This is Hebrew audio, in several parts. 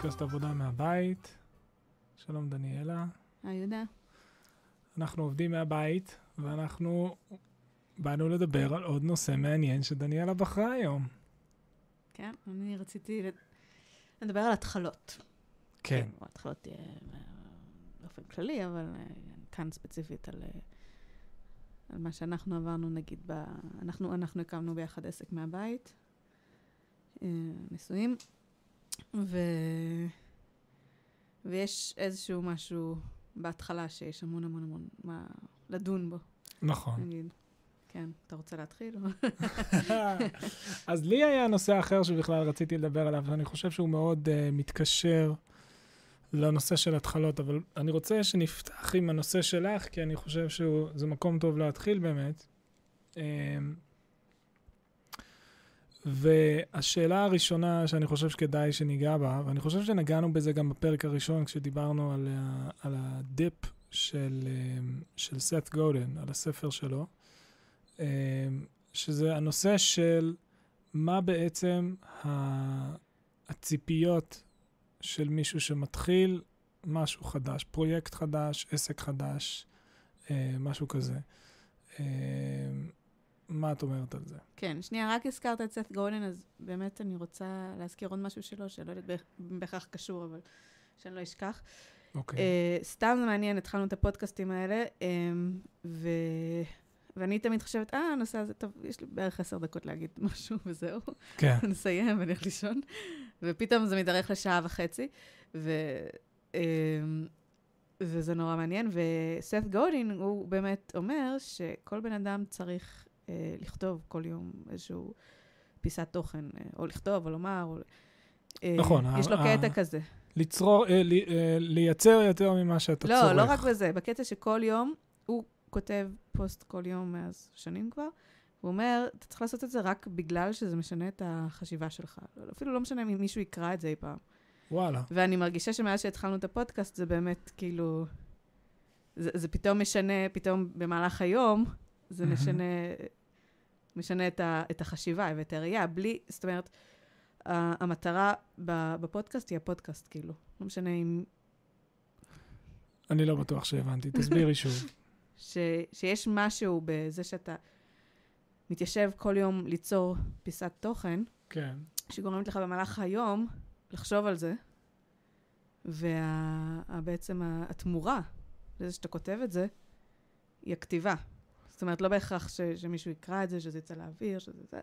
פודקאסט עבודה מהבית. שלום דניאלה. היי יהודה. אנחנו עובדים מהבית, ואנחנו באנו לדבר על עוד נושא מעניין שדניאלה בחרה היום. כן, אני רציתי לדבר על התחלות. כן. או התחלות אה, באופן כללי, אבל אה, כאן ספציפית על, אה, על מה שאנחנו עברנו, נגיד, ב... אנחנו, אנחנו הקמנו ביחד עסק מהבית, אה, נשואים, ו... ויש איזשהו משהו בהתחלה שיש המון המון המון מה לדון בו, נכון. נגיד. כן, אתה רוצה להתחיל? אז לי היה נושא אחר שבכלל רציתי לדבר עליו, ואני חושב שהוא מאוד uh, מתקשר לנושא של התחלות, אבל אני רוצה שנפתח עם הנושא שלך, כי אני חושב שזה מקום טוב להתחיל באמת. Um, והשאלה הראשונה שאני חושב שכדאי שניגע בה, ואני חושב שנגענו בזה גם בפרק הראשון כשדיברנו על, ה, על הדיפ של, um, של סת גודן, על הספר שלו, um, שזה הנושא של מה בעצם הציפיות של מישהו שמתחיל משהו חדש, פרויקט חדש, עסק חדש, אה, משהו כזה. אה, מה את אומרת על זה? כן, שנייה, רק הזכרת את סת גולדן, אז באמת אני רוצה להזכיר עוד משהו שלו, שלא יודעת בהכרח קשור, אבל שאני לא אשכח. אוקיי. Uh, סתם זה מעניין, התחלנו את הפודקאסטים האלה, um, ו... ואני תמיד חושבת, אה, הנושא הזה, טוב, יש לי בערך עשר דקות להגיד משהו, וזהו. כן. נסיים ונלך לישון. ופתאום זה מתארך לשעה וחצי, ו... אמ, וזה נורא מעניין. וסת גודין, הוא באמת אומר שכל בן אדם צריך אה, לכתוב כל יום איזשהו פיסת תוכן, אה, או לכתוב, או לומר, או... אה, נכון. יש לו קטע כזה. לצרור, אה, לי, אה, לייצר יותר ממה שאתה לא, צורך. לא, לא רק בזה, בקטע שכל יום הוא כותב פוסט כל יום מאז שנים כבר. הוא אומר, אתה צריך לעשות את זה רק בגלל שזה משנה את החשיבה שלך. אפילו לא משנה אם מישהו יקרא את זה אי פעם. וואלה. ואני מרגישה שמאז שהתחלנו את הפודקאסט, זה באמת כאילו... זה, זה פתאום משנה, פתאום במהלך היום, זה משנה, משנה את, ה, את החשיבה ואת הראייה, בלי, זאת אומרת, המטרה בפודקאסט היא הפודקאסט, כאילו. לא משנה אם... אני לא בטוח שהבנתי, תסבירי שוב. ש, שיש משהו בזה שאתה מתיישב כל יום ליצור פיסת תוכן, כן. שגורמת לך במהלך היום לחשוב על זה, ובעצם התמורה לזה שאתה כותב את זה, היא הכתיבה. זאת אומרת, לא בהכרח ש, שמישהו יקרא את זה, שזה יצא לאוויר, שזה זה,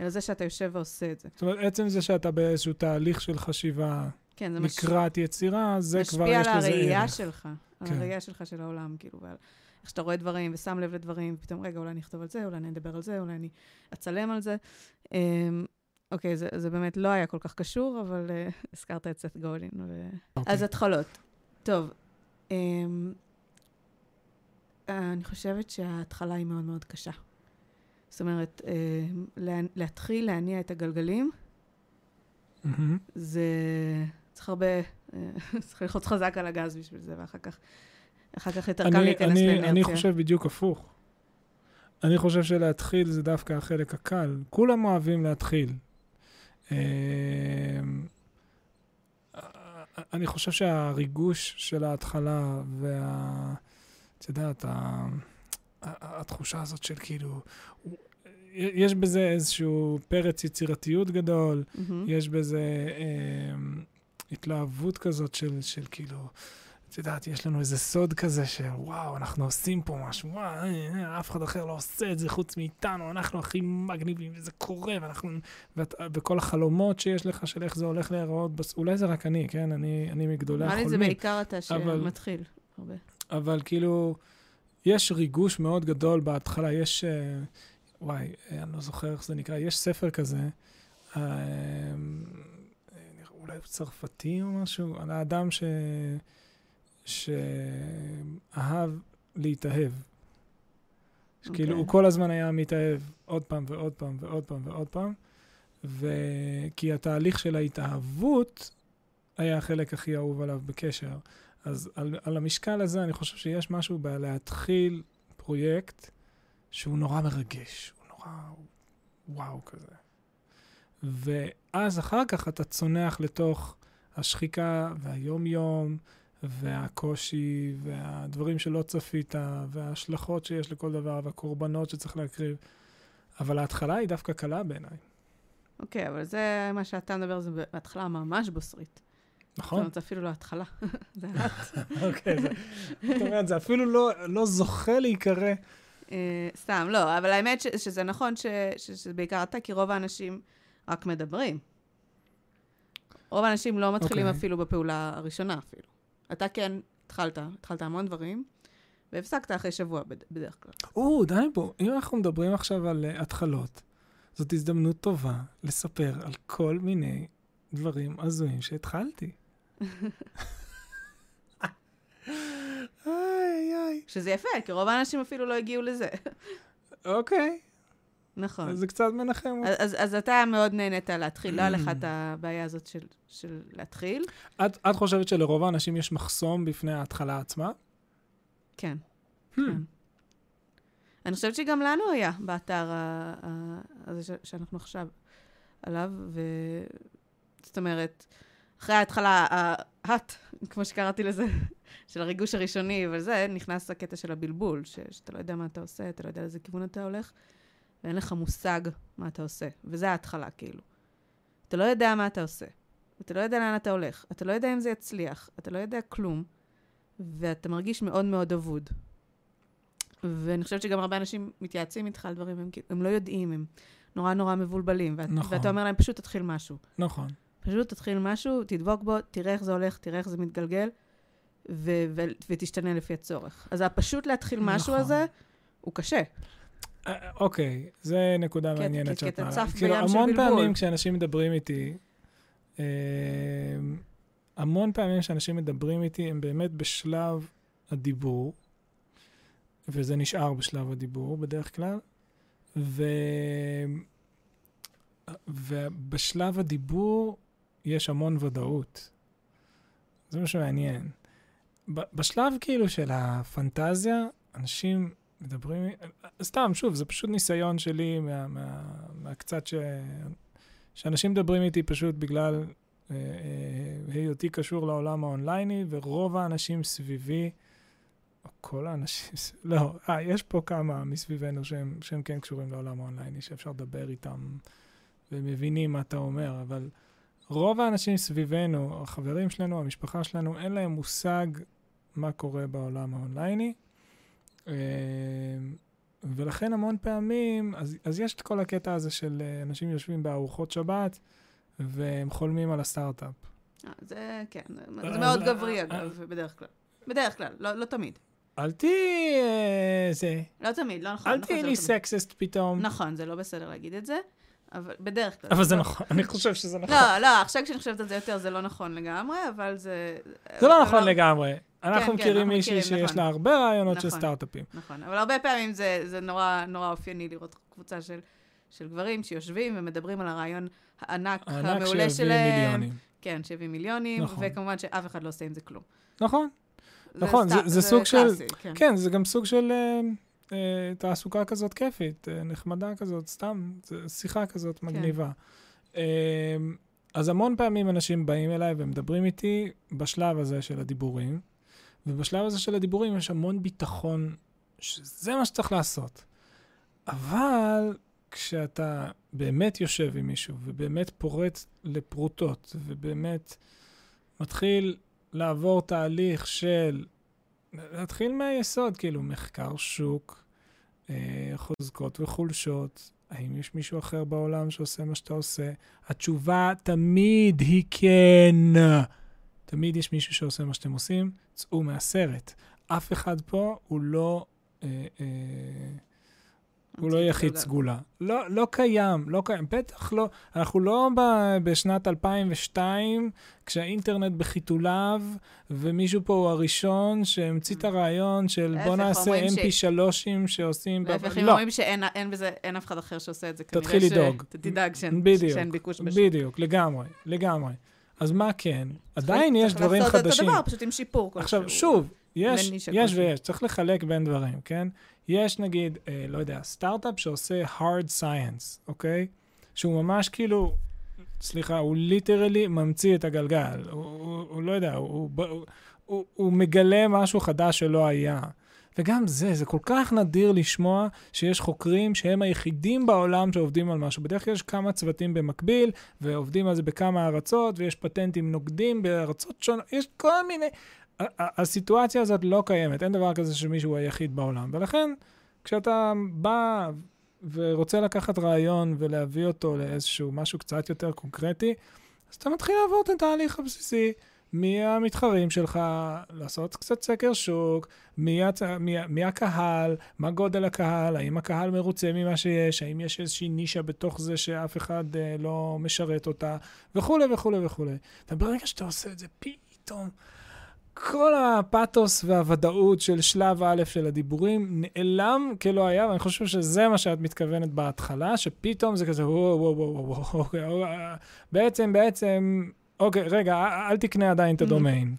אלא זה שאתה יושב ועושה את זה. זאת אומרת, עצם זה שאתה באיזשהו תהליך של חשיבה כן, זה לקראת מש... יצירה, זה כבר יש לזה משפיע ערך. על הראייה שלך, כן. על הראייה שלך של העולם, כאילו, ועל איך שאתה רואה דברים ושם לב לדברים, ופתאום, רגע, אולי אני אכתוב על זה, אולי אני אדבר על זה, אולי אני אצלם על זה. Um, אוקיי, זה, זה באמת לא היה כל כך קשור, אבל uh, הזכרת את סת גולדין. ו... אוקיי. אז התחלות. טוב, um, אני חושבת שההתחלה היא מאוד מאוד קשה. זאת אומרת, לה, להתחיל להניע את הגלגלים, Mm-hmm. זה צריך הרבה, צריך ללחוץ חזק על הגז בשביל זה, ואחר כך, אחר כך יותר קל להיכנס לאנרציה. אני חושב בדיוק הפוך. אני חושב שלהתחיל זה דווקא החלק הקל. כולם אוהבים להתחיל. אמ, אני חושב שהריגוש של ההתחלה וה... את יודעת, התחושה הזאת של כאילו, יש בזה איזשהו פרץ יצירתיות גדול, Mm-hmm. יש בזה אה, התלהבות כזאת של, של כאילו, את יודעת, יש לנו איזה סוד כזה של וואו, אנחנו עושים פה משהו, וואו, אה, אף אחד אחר לא עושה את זה חוץ מאיתנו, אנחנו הכי מגניבים, וזה קורה, ואנחנו, ואת, וכל החלומות שיש לך של איך זה הולך להיראות, אולי זה רק אני, כן? אני, אני מגדולי החולמים. נראה לי זה בעיקר אתה אבל- שמתחיל הרבה. אבל כאילו, יש ריגוש מאוד גדול בהתחלה, יש, אה, וואי, אה, אני לא זוכר איך זה נקרא, יש ספר כזה, אה, אולי צרפתי או משהו, על האדם ש... שאהב להתאהב. שכאילו, אוקיי. הוא כל הזמן היה מתאהב עוד פעם ועוד פעם ועוד פעם ועוד פעם, וכי התהליך של ההתאהבות היה החלק הכי אהוב עליו בקשר. אז על, על המשקל הזה אני חושב שיש משהו בלהתחיל פרויקט שהוא נורא מרגש, הוא נורא וואו כזה. ואז אחר כך אתה צונח לתוך השחיקה והיום-יום והקושי והדברים שלא צפית וההשלכות שיש לכל דבר והקורבנות שצריך להקריב. אבל ההתחלה היא דווקא קלה בעיניי. אוקיי, אבל זה מה שאתה מדבר, זה בהתחלה ממש בוסרית. זאת נכון? אומרת, זה אפילו לא התחלה, זה לאט. אוקיי, זאת אומרת, זה אפילו לא, לא זוכה להיקרא. אה, סתם, לא, אבל האמת ש- שזה נכון ש- ש- שזה בעיקר אתה, כי רוב האנשים רק מדברים. רוב האנשים לא מתחילים אוקיי. אפילו בפעולה הראשונה אפילו. אתה כן התחלת, התחלת המון דברים, והפסקת אחרי שבוע בד- בדרך כלל. או, די פה, אם אנחנו מדברים עכשיו על uh, התחלות, זאת הזדמנות טובה לספר על כל מיני דברים הזויים שהתחלתי. איי, איי. שזה יפה, כי רוב האנשים אפילו לא הגיעו לזה. אוקיי, נכון. אז זה קצת מנחם. אז, אז, אז אתה מאוד נהנית להתחיל, לא היה לך את הבעיה הזאת של, של להתחיל? את, את חושבת שלרוב האנשים יש מחסום בפני ההתחלה עצמה? כן. Hmm. כן. אני חושבת שגם לנו היה באתר הזה שאנחנו עכשיו עליו, ו... זאת אומרת, אחרי ההתחלה, ההאט, כמו שקראתי לזה, של הריגוש הראשוני וזה, נכנס הקטע של הבלבול, ש- שאתה לא יודע מה אתה עושה, אתה לא יודע לאיזה כיוון אתה הולך, ואין לך מושג מה אתה עושה. וזה ההתחלה, כאילו. אתה לא יודע מה אתה עושה. אתה לא יודע לאן אתה הולך. אתה לא יודע אם זה יצליח. אתה לא יודע כלום. ואתה מרגיש מאוד מאוד אבוד. ואני חושבת שגם הרבה אנשים מתייעצים איתך על דברים, הם, הם לא יודעים, הם נורא נורא מבולבלים. ואת, נכון. ואתה אומר להם, פשוט תתחיל משהו. נכון. פשוט תתחיל משהו, תדבוק בו, תראה איך זה הולך, תראה איך זה מתגלגל, ו- ו- ותשתנה לפי הצורך. אז הפשוט להתחיל משהו נכון. הזה, הוא קשה. אה, אוקיי, זה נקודה כי- מעניינת כי- כי שאת אתה מעלה. צף כאילו, בים של המון בלבול. פעמים כשאנשים מדברים איתי, אה, המון פעמים כשאנשים מדברים איתי, הם באמת בשלב הדיבור, וזה נשאר בשלב הדיבור בדרך כלל, ו... ובשלב הדיבור יש המון ודאות. זה מה שמעניין. בשלב כאילו של הפנטזיה, אנשים מדברים, סתם, שוב, זה פשוט ניסיון שלי מה, מה, מהקצת ש... שאנשים מדברים איתי פשוט בגלל אה, אה, היותי קשור לעולם האונלייני, ורוב האנשים סביבי, או כל האנשים, לא, אה, יש פה כמה מסביבנו שהם, שהם כן קשורים לעולם האונלייני, שאפשר לדבר איתם ומבינים מה אתה אומר, אבל רוב האנשים סביבנו, החברים שלנו, המשפחה שלנו, אין להם מושג מה קורה בעולם האונלייני. אה, ולכן המון פעמים, אז, אז יש את כל הקטע הזה של אה, אנשים יושבים בארוחות שבת, והם חולמים על הסטארט-אפ. אה, זה, כן, זה מאוד גברי, אגב, בדרך כלל. בדרך כלל, לא, לא תמיד. אל תהיי זה, לא תמיד, לא נכון. אל נכון, תהיי לי לא. סקסיסט פתאום. נכון, זה לא בסדר להגיד את זה, אבל בדרך כלל. אבל זה לא- נכון, אני חושב שזה נכון. לא, לא, עכשיו כשאני חושבת על זה יותר, זה לא נכון לגמרי, אבל זה... זה לא נכון לגמרי. אנחנו כן, מכירים אנחנו מישהי מכירים, שיש נכון. לה הרבה רעיונות של נכון. סטארט-אפים. נכון, אבל הרבה פעמים זה, זה נורא, נורא אופייני לראות קבוצה של, של גברים שיושבים ומדברים על הרעיון הענק, המעולה שלהם. כן, שהביא מיליונים, נכון. וכמובן שאף אחד לא עושה עם זה כלום. נכון. נכון, זה- זה סוג של- כן. כן, זה גם סוג של אה, תעסוקה כזאת כיפית, אה, נחמדה כזאת, סתם, שיחה כזאת כן. מגניבה. אה, אז המון פעמים אנשים באים אליי ומדברים איתי בשלב הזה של הדיבורים, ובשלב הזה של הדיבורים יש המון ביטחון שזה מה שצריך לעשות. אבל כשאתה באמת יושב עם מישהו ובאמת פורט לפרוטות ובאמת מתחיל לעבור תהליך של להתחיל מהיסוד, כאילו מחקר שוק, אה, חוזקות וחולשות, האם יש מישהו אחר בעולם שעושה מה שאתה עושה? התשובה תמיד היא כן. תמיד יש מישהו שעושה מה שאתם עושים, צאו מהסרט. אף אחד פה הוא לא... אה, אה, הוא לא אוקיי, יחיד. סגולה. לא, לא קיים, לא קיים. בטח לא. אנחנו לא ב, בשנת 2002, כשהאינטרנט בחיתוליו, ומישהו פה הוא הראשון שהמציא את הרעיון של בוא נעשה אומרים ש- mp3ים שעושים... להפך, הם לא, אומרים שאין אין בזה, אין אף אחד אחר שעושה את זה. תתחיל ש- לדאוג. תדאג שאין ביקוש בשוק. בדיוק, לגמרי, לגמרי. אז מה כן? עדיין יש צריך דברים לעשות את חדשים. הדבר, פשוט עם שיפור כלשהו. עכשיו, שוב, יש, יש. ויש, צריך לחלק בין דברים, כן? יש נגיד, אה, לא יודע, סטארט-אפ שעושה hard science, אוקיי? שהוא ממש כאילו סליחה, הוא ליטרלי ממציא את הגלגל. הוא, הוא, הוא לא יודע, הוא, הוא, הוא, הוא מגלה משהו חדש שלא היה. וגם זה, זה כל כך נדיר לשמוע שיש חוקרים שהם היחידים בעולם שעובדים על משהו. בדרך כלל יש כמה צוותים במקביל, ועובדים על זה בכמה ארצות, ויש פטנטים נוגדים בארצות שונות, יש כל מיני... הסיטואציה הזאת לא קיימת, אין דבר כזה שמישהו היחיד בעולם. ולכן, כשאתה בא ורוצה לקחת רעיון ולהביא אותו לאיזשהו משהו קצת יותר קונקרטי, אז אתה מתחיל לעבור את התהליך הבסיסי. מי המתחרים שלך, לעשות קצת סקר שוק, מי, הצ... מי, מי הקהל, מה גודל הקהל, האם הקהל מרוצה ממה שיש, האם יש איזושהי נישה בתוך זה שאף אחד אה, לא משרת אותה, וכולי וכולי וכולי. וברגע שאתה עושה את זה, פתאום כל הפאתוס והוודאות של שלב א' של הדיבורים נעלם כלא היה, ואני חושב שזה מה שאת מתכוונת בהתחלה, שפתאום זה כזה, וואו, וואו, וואו, וואו, אוקיי, בעצם, בעצם, אוקיי, רגע, אל תקנה עדיין את mm-hmm. הדומיין.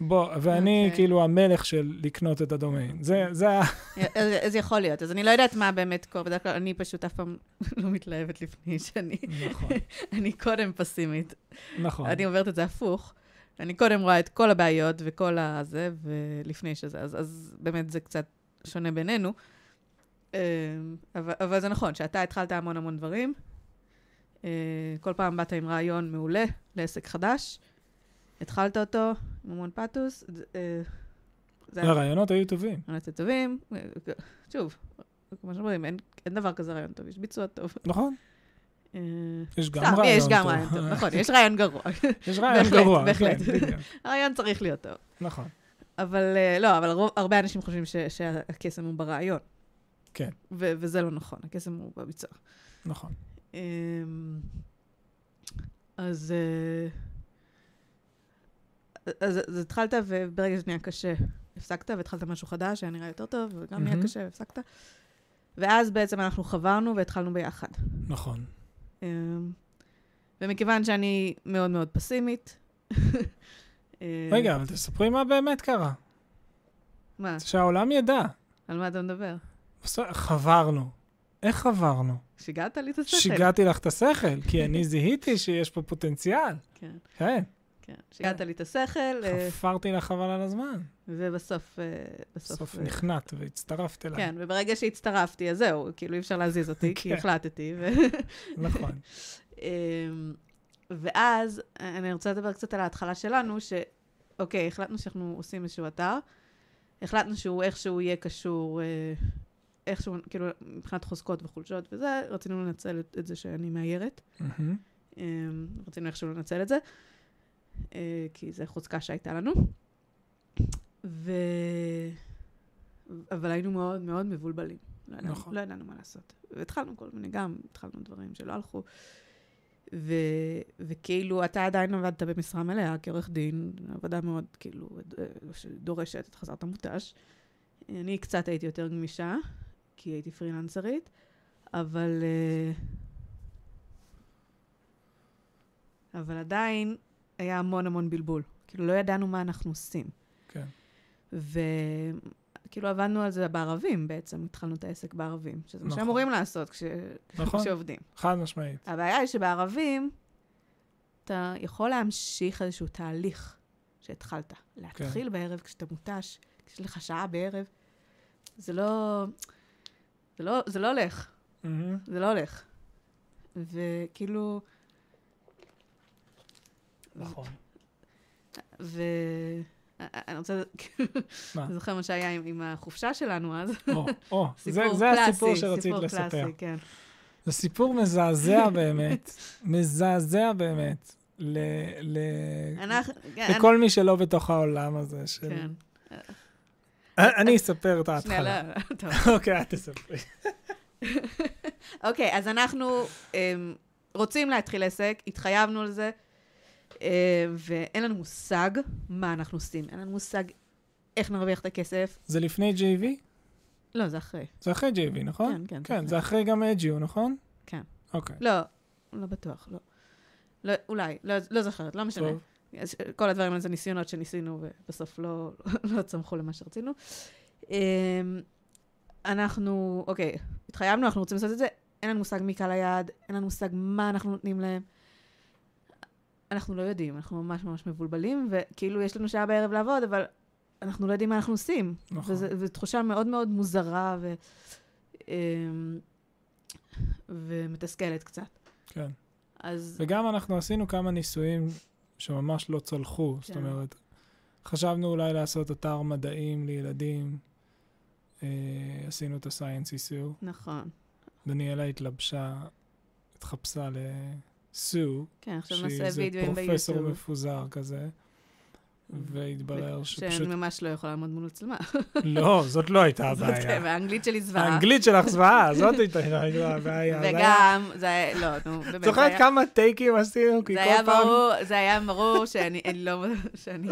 בוא, ואני okay. אוקיי. כאילו המלך של לקנות את הדומיין. זה, זה ה... אז, אז יכול להיות. אז אני לא יודעת מה באמת קורה. בדרך כלל אני פשוט אף פעם לא מתלהבת לפני שאני... נכון. אני קודם פסימית. נכון. אני עוברת את זה הפוך. אני קודם רואה את כל הבעיות וכל הזה, ולפני שזה, אז, אז באמת זה קצת שונה בינינו. אמ, אבל, אבל זה נכון, שאתה התחלת המון המון דברים. אה, כל פעם באת עם רעיון מעולה לעסק חדש, התחלת אותו עם המון פתוס. אה, הרעיונות היו טובים. הרעיונות היו טובים. שוב, כמו שאומרים, אין, אין דבר כזה רעיון טוב, יש ביצוע טוב. נכון. אה, יש גם רעיון טוב. יש גם רעיון טוב, נכון, יש רעיון גרוע. יש רעיון גרוע, בהחלט. כן, הרעיון צריך להיות טוב. נכון. אבל לא, אבל הרבה אנשים חושבים שהקסם הוא ברעיון. כן. וזה לא נכון, הקסם הוא בביצוע. נכון. אמ, אז... אז, אז התחלת, וברגע שזה נהיה קשה, הפסקת, והתחלת משהו חדש, היה נראה יותר טוב, וגם mm-hmm. נהיה קשה, והפסקת. ואז בעצם אנחנו חברנו והתחלנו ביחד. נכון. אמ, ומכיוון שאני מאוד מאוד פסימית... אה, רגע, אבל תספרי מה באמת קרה. מה? שהעולם ידע. על מה אתה מדבר? חברנו. איך חברנו? שיגעת לי את השכל. שיגעתי לך את השכל, כי אני זיהיתי שיש פה פוטנציאל. כן. כן. כן, שיגעת לי את השכל. אה, חפרתי לך חבל על הזמן. ובסוף... אה, בסוף נכנעת והצטרפת אליי. כן, וברגע שהצטרפתי, אז זהו, כאילו אי אפשר להזיז אותי, כי כן. החלטתי. נכון. אמ, ואז, אני רוצה לדבר קצת על ההתחלה שלנו, שאוקיי, החלטנו שאנחנו עושים איזשהו אתר, החלטנו שהוא איכשהו יהיה קשור, אה, איכשהו, כאילו, מבחינת חוזקות וחולשות וזה, רצינו לנצל את, את זה שאני מאיירת. Mm-hmm. רצינו איכשהו לנצל את זה. אה, כי זו חוזקה שהייתה לנו. ו... אבל היינו מאוד מאוד מבולבלים. לא ידענו, נכון. לא ידענו מה לעשות. והתחלנו כל מיני, גם התחלנו דברים שלא הלכו. ו... וכאילו, אתה עדיין עבדת במשרה מלאה כעורך דין, עבודה מאוד, כאילו, שדורשת את חזרת המותש. אני קצת הייתי יותר גמישה, כי הייתי פרילנסרית, אבל... אה, אבל עדיין היה המון המון בלבול. כאילו, לא ידענו מה אנחנו עושים. וכאילו עבדנו על זה בערבים בעצם, התחלנו את העסק בערבים, שזה נכון. מה שאמורים לעשות כש... נכון. כשעובדים. חד משמעית. הבעיה היא שבערבים אתה יכול להמשיך איזשהו תהליך שהתחלת. להתחיל כן. בערב כשאתה מותש, כשיש לך שעה בערב, זה לא... זה לא, זה לא הולך. Mm-hmm. זה לא הולך. וכאילו... נכון. ואני רוצה, אני זוכר מה שהיה עם, החופשה שלנו אז. או, או, זה, זה הסיפור שרצית לספר. קלאסי, כן. זה סיפור מזעזע באמת, מזעזע באמת, ל, ל, אנחנו, לכל אני... מי שלא בתוך העולם הזה של... כן. אני אספר את ההתחלה. לא, לא, טוב. אוקיי, את תספרי. אוקיי, אז אנחנו אמ, רוצים להתחיל עסק, התחייבנו על זה. אה, ואין לנו מושג מה אנחנו עושים. אין לנו מושג איך נרוויח את הכסף. זה לפני JV? לא, זה אחרי. זה אחרי JV, נכון? כן, כן. כן, זה אחרי גם אג'יו, נכון? כן. אוקיי. לא, לא בטוח, לא. לא אולי, לא, לא זוכרת, לא משנה. טוב. כל הדברים האלה זה ניסיונות שניסינו, ובסוף לא, לא צמחו למה שרצינו. אמ, אנחנו, אוקיי, התחייבנו, אנחנו רוצים לעשות את זה, אין לנו מושג מי קהל היעד, אין לנו מושג מה אנחנו נותנים להם. אנחנו לא יודעים, אנחנו ממש ממש מבולבלים, וכאילו יש לנו שעה בערב לעבוד, אבל אנחנו לא יודעים מה אנחנו עושים. נכון. וזו תחושה מאוד מאוד מוזרה ו, אמ, ומתסכלת קצת. כן. אז וגם אנחנו עשינו כמה ניסויים שממש לא צלחו. זאת כן. אומרת, חשבנו אולי לעשות אתר מדעים לילדים. אה, עשינו את ה-Science. נכון. דניאלה התלבשה, התחפשה לסו, כן, שהיא איזה פרופסור. מפוזר כזה. והתברר שאני שפשוט... ממש לא יכולה לעמוד מול מצלמה. לא, זאת לא הייתה זאת, כן, הבעיה. והאנגלית שלי זוועה. האנגלית שלך זוועה, זאת הייתה הבעיה. וגם, זה היה, לא, נו, באמת. זוכרת כמה טייקים עשינו? כי זה כל היה פעם... ברור, זה היה ברור שאני לא, שאני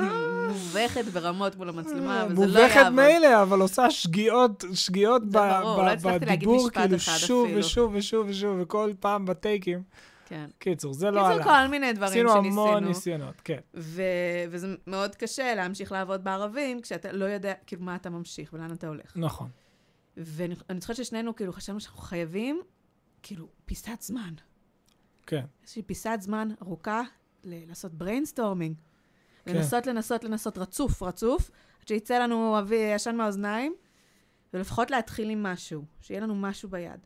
מובכת ברמות מול המצלמה, וזה לא מובכת יעבוד. מילא, אבל עושה שגיאות, שגיאות לא בדיבור, כאילו שוב. ושוב ושוב ושוב, וכל פעם בטייקים. כן. קיצור, זה לא קיצור, הלך. כל מיני דברים עשינו שניסינו. המון ניסיונות, כן. ו- וזה מאוד קשה להמשיך לעבוד בערבים, כשאתה לא יודע, כאילו, מה אתה ממשיך ולאן אתה הולך. נכון. ואני אני זוכרת ששנינו, כאילו, חשבנו שאנחנו חייבים, כאילו, פיסת זמן. כן. איזושהי פיסת זמן ארוכה ל- לעשות brainstorming. כן. לנסות, לנסות, לנסות רצוף, רצוף, עד שיצא לנו אוויר ועשן מהאוזניים, ולפחות להתחיל עם משהו, שיהיה לנו משהו ביד.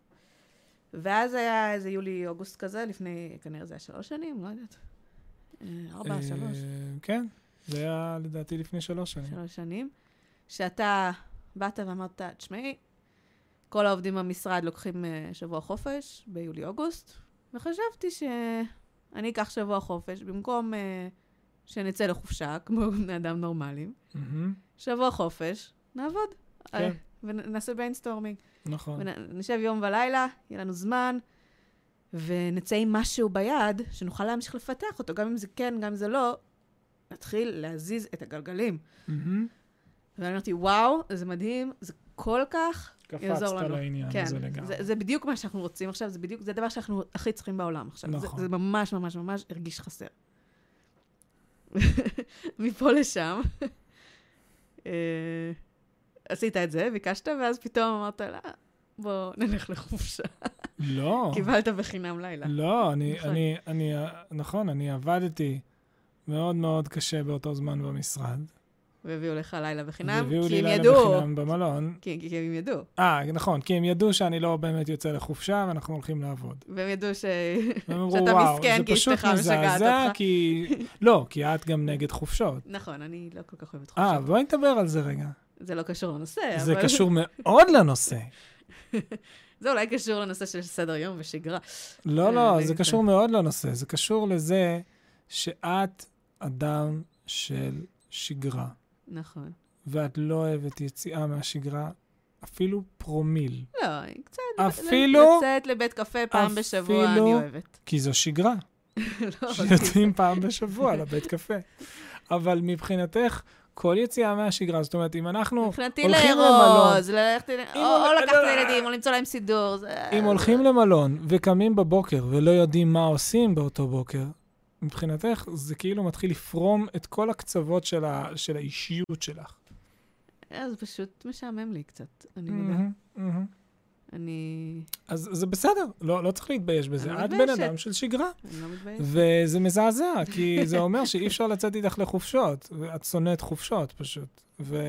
ואז היה איזה יולי-אוגוסט כזה, לפני, כנראה זה היה שלוש שנים, לא יודעת. אה, ארבע, אה, שלוש, כן, זה היה לדעתי לפני שלוש שנים. שלוש שנים. שאתה באת ואמרת, תשמעי, כל העובדים במשרד לוקחים אה, שבוע חופש ביולי-אוגוסט, וחשבתי שאני אקח שבוע חופש במקום שנצא לחופשה, כמו בני אדם נורמליים. שבוע חופש, נעבוד. כן. ונעשה brainstorming. נכון. ונשב יום ולילה, יהיה לנו זמן, ונצא עם משהו ביד, שנוכל להמשיך לפתח אותו, גם אם זה כן, גם אם זה לא, נתחיל להזיז את הגלגלים. ואני אמרתי, וואו, זה מדהים, זה כל כך יעזור קפצת לנו. לעניין כן, הזה לגמרי. זה, זה בדיוק מה שאנחנו רוצים עכשיו, זה בדיוק, זה הדבר שאנחנו הכי צריכים בעולם עכשיו. נכון. זה, זה ממש ממש ממש הרגיש חסר. מפה לשם, אה, עשית את זה, ביקשת, ואז פתאום אמרת, לא, בוא נלך לחופשה. לא. קיבלת בחינם לילה. לא, אני, נכון. אני, אני, נכון, אני עבדתי מאוד מאוד קשה באותו זמן במשרד. והביאו לך לילה בחינם, והביאו כי לי הם לילה ידעו. בחינם במלון. כי, כי הם ידעו. אה, נכון, כי הם ידעו שאני לא באמת יוצא לחופשה ואנחנו הולכים לעבוד. והם ידעו ש... והם שאתה וואו, מסכן, זה כי פשוט אשתך משגעת מזעזע, אותך." כי... לא, כי את גם נגד חופשות. נכון, אני לא כל כך אוהבת אה, חופשות. בואי נדבר על זה רגע. זה לא קשור לנושא, זה אבל... קשור מאוד לנושא. זה אולי קשור לנושא של סדר יום ושגרה. לא, אה, לא, זה זה. קשור מאוד לנושא. זה קשור לזה שאת אדם של שגרה, נכון. ואת לא אוהבת יציאה מהשגרה, אפילו פרומיל. לא, קצת... אפילו- לצאת לבית קפה פעם בשבוע, אני אוהבת. כי זו שגרה, לא, שיוצאים פעם בשבוע לבית קפה. אבל מבחינתך, כל יציאה מהשגרה, זאת אומרת, אם אנחנו מבחינתי הולכים למלון, לארוז, ללכת... או או לקחת את לא, הילדים, או למצוא להם סידור. זה- אם הולכים למלון וקמים בבוקר ולא יודעים מה עושים באותו בוקר, מבחינתך זה כאילו מתחיל לפרום את כל הקצוות של, ה, של האישיות שלך. אה, זה פשוט משעמם לי קצת, אני מודה. מהמם. אני... אז זה בסדר, לא, לא צריך להתבייש בזה. אני לא את בן. אדם של שגרה, אני לא מתביישת. וזה מזעזע, כי זה אומר שאי אפשר לצאת איתך לחופשות, ואת שונאת חופשות פשוט. ו...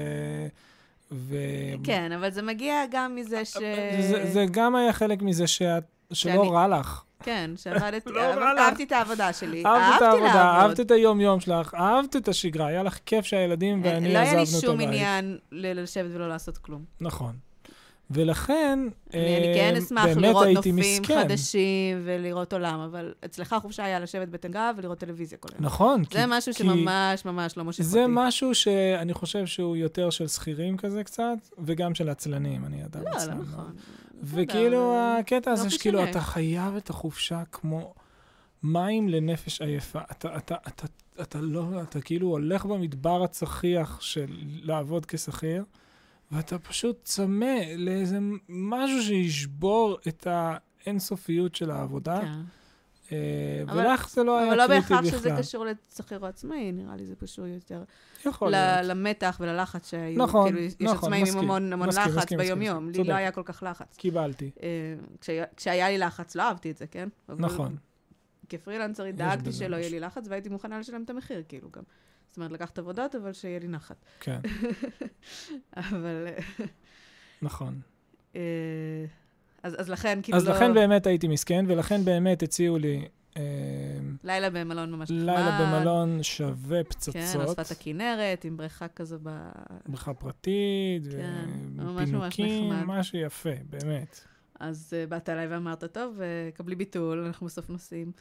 ו... כן, אבל זה מגיע גם מזה ש... זה, זה גם היה חלק מזה שאת, שלא שאני- רע לך. כן, שעבדתי, לא רע לך. אהבתי את העבודה שלי. אהבת את אהבתי העבודה. אהבת את היום-יום שלך, אהבת את השגרה, היה לך כיף שהילדים אה, ואני לא היה לי עזבנו את שום הבית. עניין לשבת ולא לעשות כלום. נכון. ולכן, אני אני כן אה, אשמח באמת לראות הייתי נופים מסכן. חדשים ולראות עולם, אבל אצלך החופשה היה לשבת בטן גב ולראות טלוויזיה כל היום. נכון, זה משהו שממש ממש לא מושך אותי. זה משהו שאני חושב שהוא יותר של שכירים כזה קצת, וגם של עצלנים, אני אדם לא, לא עצלן. מאוד. נכון. וכאילו, הקטע הזה לא שכאילו, משנה. אתה חייב את החופשה כמו מים לנפש עייפה. אתה, אתה, אתה, אתה לא, אתה כאילו הולך במדבר הצחיח של לעבוד כשכיר, ואתה פשוט צמא לאיזה משהו שישבור את האינסופיות של העבודה. כן. אה, אבל- ולך זה לא היה אבל לא קריטי בהכרח בכלל. שזה קשור לשכיר עצמאי, נראה לי זה קשור יותר יכול להיות. למתח וללחץ שהיו. נכון, כאילו, יש נכון, עצמאים עם המון המון לחץ ביומיום. לי לא. היה כל כך לחץ. קיבלתי. אה, כשהיה- לי לחץ, לא אהבתי את זה, כן? אבל נכון. כפרילנסרית דאגתי שלא יהיה. לי לחץ, והייתי מוכנה לשלם את המחיר, כאילו גם. זאת אומרת, לקחת עבודות, אבל שיהיה לי נחת. כן, אבל... נכון. אה, אז, אז לכן, כאילו אז לא... לכן באמת הייתי מסכן, ולכן באמת הציעו לי אה, לילה במלון ממש נחמד. לילה במלון שווה כן, פצצות. על שפת הכנרת, עם בריכה כזו ב... בריכה פרטית, כן, ממש ממש ופינוקים, נחמד. משהו יפה, באמת. אז uh, באת אליי ואמרת, טוב, uh, קבלי ביטול, אנחנו בסוף נוסעים.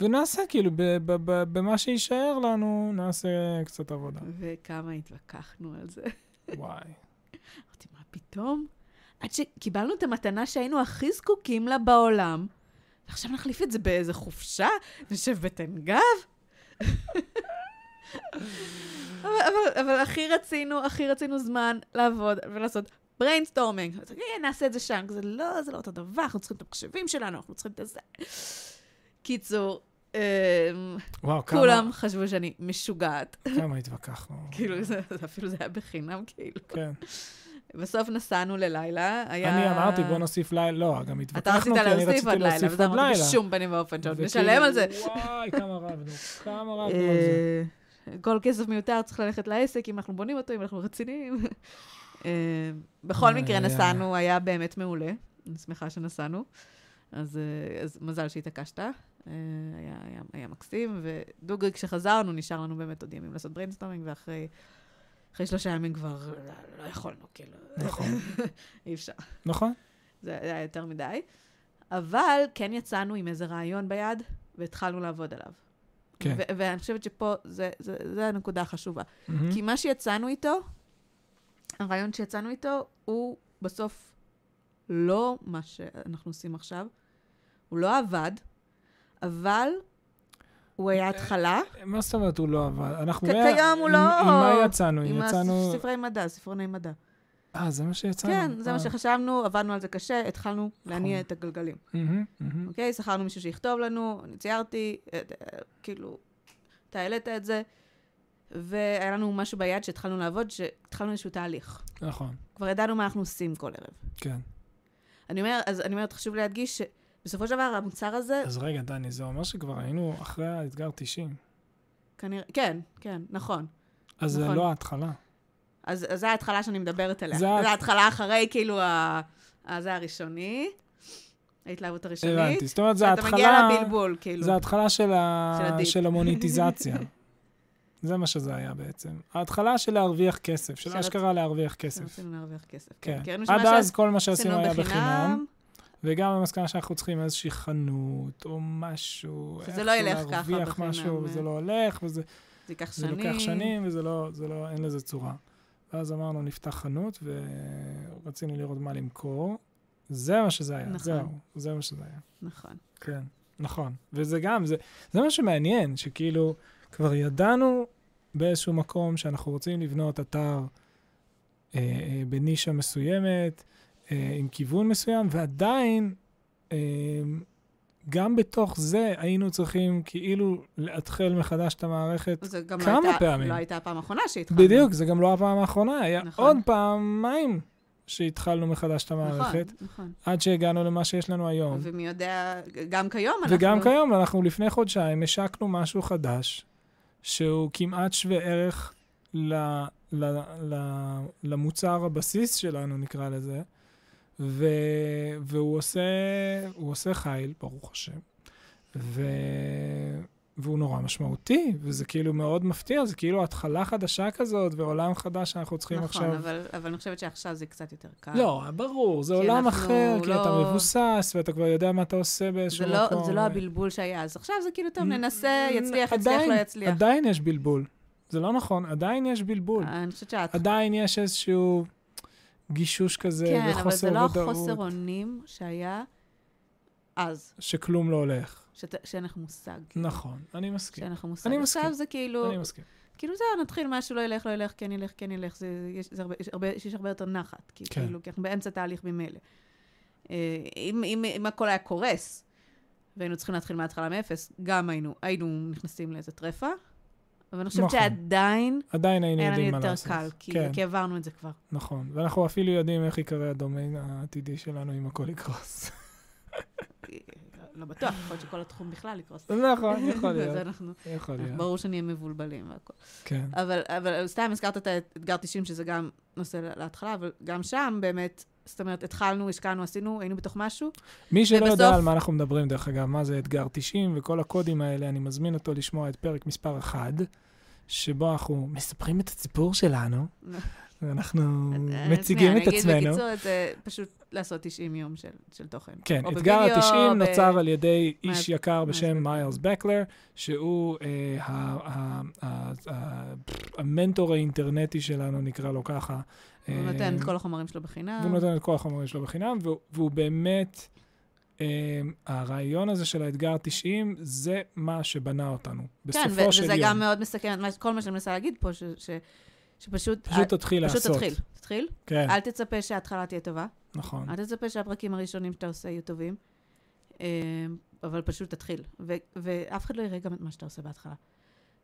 ונעשה, כאילו, במה שיישאר לנו, נעשה קצת עבודה. וכמה התווכחנו על זה. וואי. אמרתי, מה פתאום? עד שקיבלנו את המתנה שהיינו הכי זקוקים לה בעולם, ועכשיו נחליף את זה באיזה חופשה, נשב בתן גב. אבל, אבל, אבל הכי רצינו, הכי רצינו זמן לעבוד ולעשות brainstorming. נעשה את זה שם. זה לא, זה לא אותו דבר, אנחנו צריכים את המחשבים שלנו, אנחנו צריכים את זה. קיצור, וואו, כמה, כולם חשבו שאני משוגעת. כמה התווכחנו. כאילו, זה, זה אפילו זה היה בחינם, כאילו. כן. בסוף נסענו ללילה, היה... אני אמרתי, בוא נוסיף לילה, לא, גם אתה התווכחנו, רצית כי אני להוסיף רציתי עוד לילה, להוסיף וזה עוד אמרתי לילה. בשום פנים ואופן, שעוד נשלם על זה. וואי, כמה רבנו, כמה רבנו על זה. אה, כל כסף מיותר צריך ללכת לעסק, אם אנחנו בונים אותו, אם אנחנו רציניים. אה, בכל מקרה. נסענו, היה באמת מעולה. אני שמחה שנסענו. אז, אה, אז מזל שהתעקשת. אה, היה, היה, היה מקסים, ודוגרי, כשחזרנו, נשאר לנו באמת עוד ימים לעשות brainstorming, ואחרי אחרי שלושה ימים כבר לא, לא יכולנו, כאילו. נכון. אי אפשר. נכון? זה היה יותר מדי. אבל כן יצאנו עם איזה רעיון ביד, והתחלנו לעבוד עליו. כן. ו- ואני חושבת שפה, זה, זה, זה הנקודה החשובה. מהמם. כי מה שיצאנו איתו, הרעיון שיצאנו איתו, הוא בסוף לא מה שאנחנו עושים עכשיו. הוא לא עבד, אבל הוא היה התחלה. מה זאת אומרת הוא לא עבד? אנחנו... היה- כיום הוא לא- עם מה יצאנו? עם יצאנו... הספרי מדע, ספרוני מדע. אה, זה מה שיצאנו? כן, זה אה. מה שחשבנו, עבדנו על זה קשה, התחלנו להניע נכון. את הגלגלים. אוקיי? שכרנו מישהו שיכתוב לנו, אני ציירתי, אה, אה, כאילו, אתה העלית את זה, והיה לנו משהו ביד שהתחלנו לעבוד, שהתחלנו איזשהו תהליך. נכון, כבר ידענו מה אנחנו עושים כל ערב. כן. אני אומרת, אז אני אומרת, חשוב להדגיש שבסופו של דבר המוצר הזה, אז רגע, דני, זה אומר שכבר היינו אחרי האתגר 90. כנראה, כן, כן, נכון. אז זה נכון. לא ההתחלה. אז, אז זו ההתחלה שאני מדברת עליה. זה זו הת- ההתחלה אחרי, כאילו, ה... זה הראשוני, ההתלהבות הראשונית. הבנתי. זאת אומרת, זה ואתה מגיע ההתחלה... לבלבול, כאילו. זה ההתחלה של, ה... של. של המוניטיזציה. זה מה שזה היה בעצם. ההתחלה של להרוויח כסף, של אשכרה להרוויח כסף. רצינו להרוויח כסף. כן. ראינו עד אז כל מה שעשינו היה בחינם, וגם המסקנה שאנחנו צריכים איזושהי חנות או משהו, שזה לא ילך ככה להרוויח בחינם, משהו, אה. וזה לא הולך, וזה זה ייקח זה שנים. לוקח שנים, וזה לא, זה לא, אין לזה צורה. ואז אמרנו, נפתח חנות, ורצינו לראות מה למכור. זה מה שזה היה, נכון. זהו, זה מה שזה היה. נכון. כן, נכון. וזה גם, זה, זה מה שמעניין, שכאילו, כבר ידענו באיזשהו מקום שאנחנו רוצים לבנות אתר אה, אה, בנישה מסוימת, עם כיוון מסוים, ועדיין, אה, גם בתוך זה היינו צריכים כאילו לאתחל מחדש את המערכת. גם כמה לא הייתה, פעמים? לא הייתה הפעם האחרונה שהתחלנו. בדיוק, זה גם לא הפעם האחרונה, היה נכון. עוד פעמיים שהתחלנו מחדש את המערכת, נכון, נכון. עד שהגענו למה שיש לנו היום. ומי יודע, גם כיום אנחנו... וגם כיום, אנחנו לפני חודשיים השקנו משהו חדש, שהוא כמעט שווה ערך ל, ל, ל, למוצר הבסיס שלנו, נקרא לזה, ו, והוא עושה, עושה חיל, ברוך השם, ו, והוא נורא משמעותי, וזה כאילו מאוד מפתיע, זה כאילו התחלה חדשה כזאת, ועולם חדש שאנחנו צריכים נכון, עכשיו... אבל, אבל אני חושבת שעכשיו זה קצת יותר קל. לא, ברור, זה עולם אחר, כי אתה לא- מבוסס, ואתה כבר יודע מה אתה עושה זה באיזשהו לא, מקום. זה לא הבלבול שהיה. אז עכשיו זה כאילו, טוב, ננסה, יצליח, יצליח, עדיין- לא יצליח. עדיין יש בלבול. זה לא נכון, עדיין יש בלבול. אני חושבת שאת... עדיין יש איזשהו גישוש כזה כן, אבל וחוסר זה לא ודאות, החוסר אונים שהיה אז, שכלום לא הולך. שת, שאין לך מושג. כאילו, נכון, אני מסכים. שאין לך מושג. אני עכשיו מסכים. זה כאילו, אני מסכים. כאילו זהו, נתחיל משהו, לא ילך, לא ילך, כן ילך, כן ילך. זה, יש, זה הרבה, יש, הרבה, יש הרבה יותר נחת. כי, כן. כאילו, כי אנחנו באמצע תהליך ממילא. אה, אם, אם, אם הכל היה קורס, והיינו צריכים להתחיל מההתחלה מאפס, גם היינו, היינו נכנסים לאיזה טרפה, אבל אני חושבת נכון. שעדיין עדיין היינו היה לנו יודעים מה יותר לעשות. קל, כי, כן, כי עברנו את זה כבר. נכון. ואנחנו אפילו יודעים איך יקרא הדומיין העתידי שלנו אם הכל יקרוס. לא בטוח, יכול להיות שכל התחום בכלל יקרוס. נכון, יכול להיות. אנחנו, יכול להיות. ברור שנהיה מבולבלים והכל. כן. אבל, אבל סתם הזכרת את האתגר 90, שזה גם נושא להתחלה, אבל גם שם באמת, זאת אומרת, התחלנו, השקענו, עשינו, היינו בתוך משהו. מי שלא יודע ובסוף- על מה אנחנו מדברים, דרך אגב, מה זה אתגר 90 וכל הקודים האלה, אני מזמין אותו לשמוע את פרק מספר 1, שבו אנחנו מספרים את הסיפור שלנו, ואנחנו מציגים את אני עצמנו. אגיד בקיצור, זה פשוט לעשות 90 יום של, של תוכן. כן, אתגר בווידאו, ה-90 ב- נוצר על ידי איש יקר בשם? מיילס בקלר, שהוא אה, ה- ה- ה- ה- המנטור האינטרנטי שלנו, נקרא לו ככה. הוא אה, נותן את כל החומרים שלו בחינם. והוא נותן את כל החומרים שלו בחינם, והוא, והוא באמת, אה, הרעיון הזה של האתגר 90, זה מה שבנה אותנו. כן, בסופו ו- של וזה יום. גם מאוד מסכם את כל מה שאני מנסה להגיד פה, ש- ש- שפשוט... פשוט תתחיל פשוט לעשות. תתחיל, תתחיל. כן, אל תצפה שההתחלה תהיה טובה. נכון. אל תצפה שהפרקים הראשונים שאתה עושה יהיו טובים, אה, אבל פשוט תתחיל. ו- ואף אחד לא יראה גם את מה שאתה עושה בהתחלה.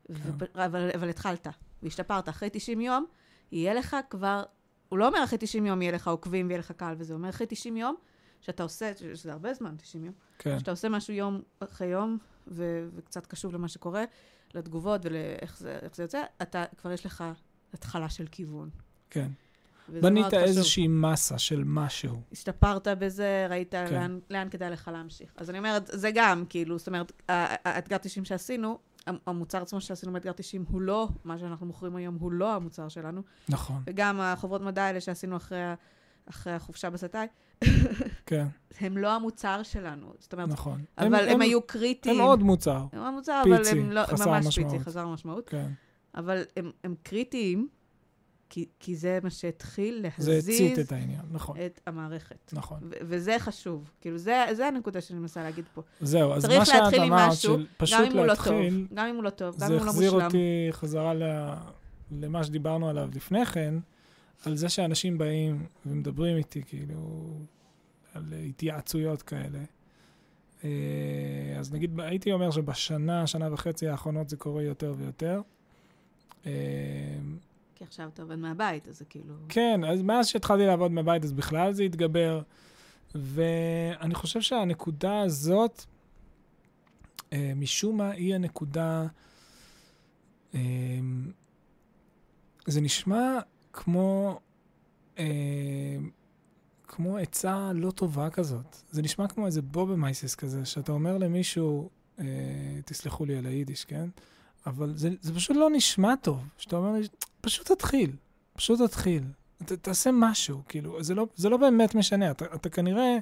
ופ- אבל, אבל התחלת, והשתפרת. אחרי 90 יום, יהיה לך כבר, הוא לא אומר אחרי 90 יום יהיה לך עוקבים ויהיה לך קהל וזה, הוא אומר אחרי 90 יום, שאתה עושה, שזה הרבה זמן, 90 יום, כן, שאתה עושה משהו יום אחרי יום, ו- וקצת קשוב למה שקורה, לתגובות ולאיך זה, זה יוצא, אתה, כבר יש לך התחלה של כיוון. כן. בנית. איזושהי מסה של משהו. השתפרת בזה, ראית כן. לאן, לאן כדאי לך להמשיך. אז אני אומרת, זה גם, כאילו, זאת אומרת, האתגר 90 שעשינו, המוצר עצמו שעשינו באתגר 90 הוא לא, מה שאנחנו מוכרים היום הוא לא המוצר שלנו, נכון, וגם החוברות מדע האלה שעשינו אחרי, אחרי החופשה בסיני, כן, הם לא המוצר שלנו. זאת אומרת, נכון. אבל הם, היו קריטיים. הם עוד מוצר, הם המוצר, אבל פיצי, הם לא, הם חסר ממש משמעות. פיצי, חסר משמעות. כן. אבל הם, הם קריטיים, כי, כי זה מה שהתחיל זה להזיז הצית את העניין, נכון, את המערכת. נכון. ו- וזה חשוב. כאילו, זה, זה הנקודה שאני מנסה להגיד פה. זהו, אז מה שאת להתחיל אמרת, של פשוט הוא לא להתחיל, טוב, גם אם הוא לא טוב, גם זה אם הוא לא החזיר מושלם. אותי חזרה ל... למה שדיברנו עליו לפני כן, על זה שאנשים באים ומדברים איתי, כאילו, על התייעצויות כאלה. אה, אז נגיד, הייתי אומר שבשנה, שנה וחצי האחרונות זה קורה יותר ויותר. אה, כי עכשיו אתה עובד מהבית, אז זה כאילו... כן, אז מאז שהתחלתי לעבוד מהבית, אז בכלל זה התגבר. ואני חושב שהנקודה הזאת, אה, משום מה, היא הנקודה... אה, זה נשמע כמו... אה, כמו עצה לא טובה כזאת. זה נשמע כמו איזה בובמייסס כזה, שאתה אומר למישהו, אה, תסלחו לי על היידיש, כן? אבל זה, זה פשוט לא נשמע טוב. שאתה אומר לי, פשוט תתחיל, פשוט תתחיל. ת, תעשה משהו, כאילו, זה לא, זה לא באמת משנה. אתה, אתה כנראה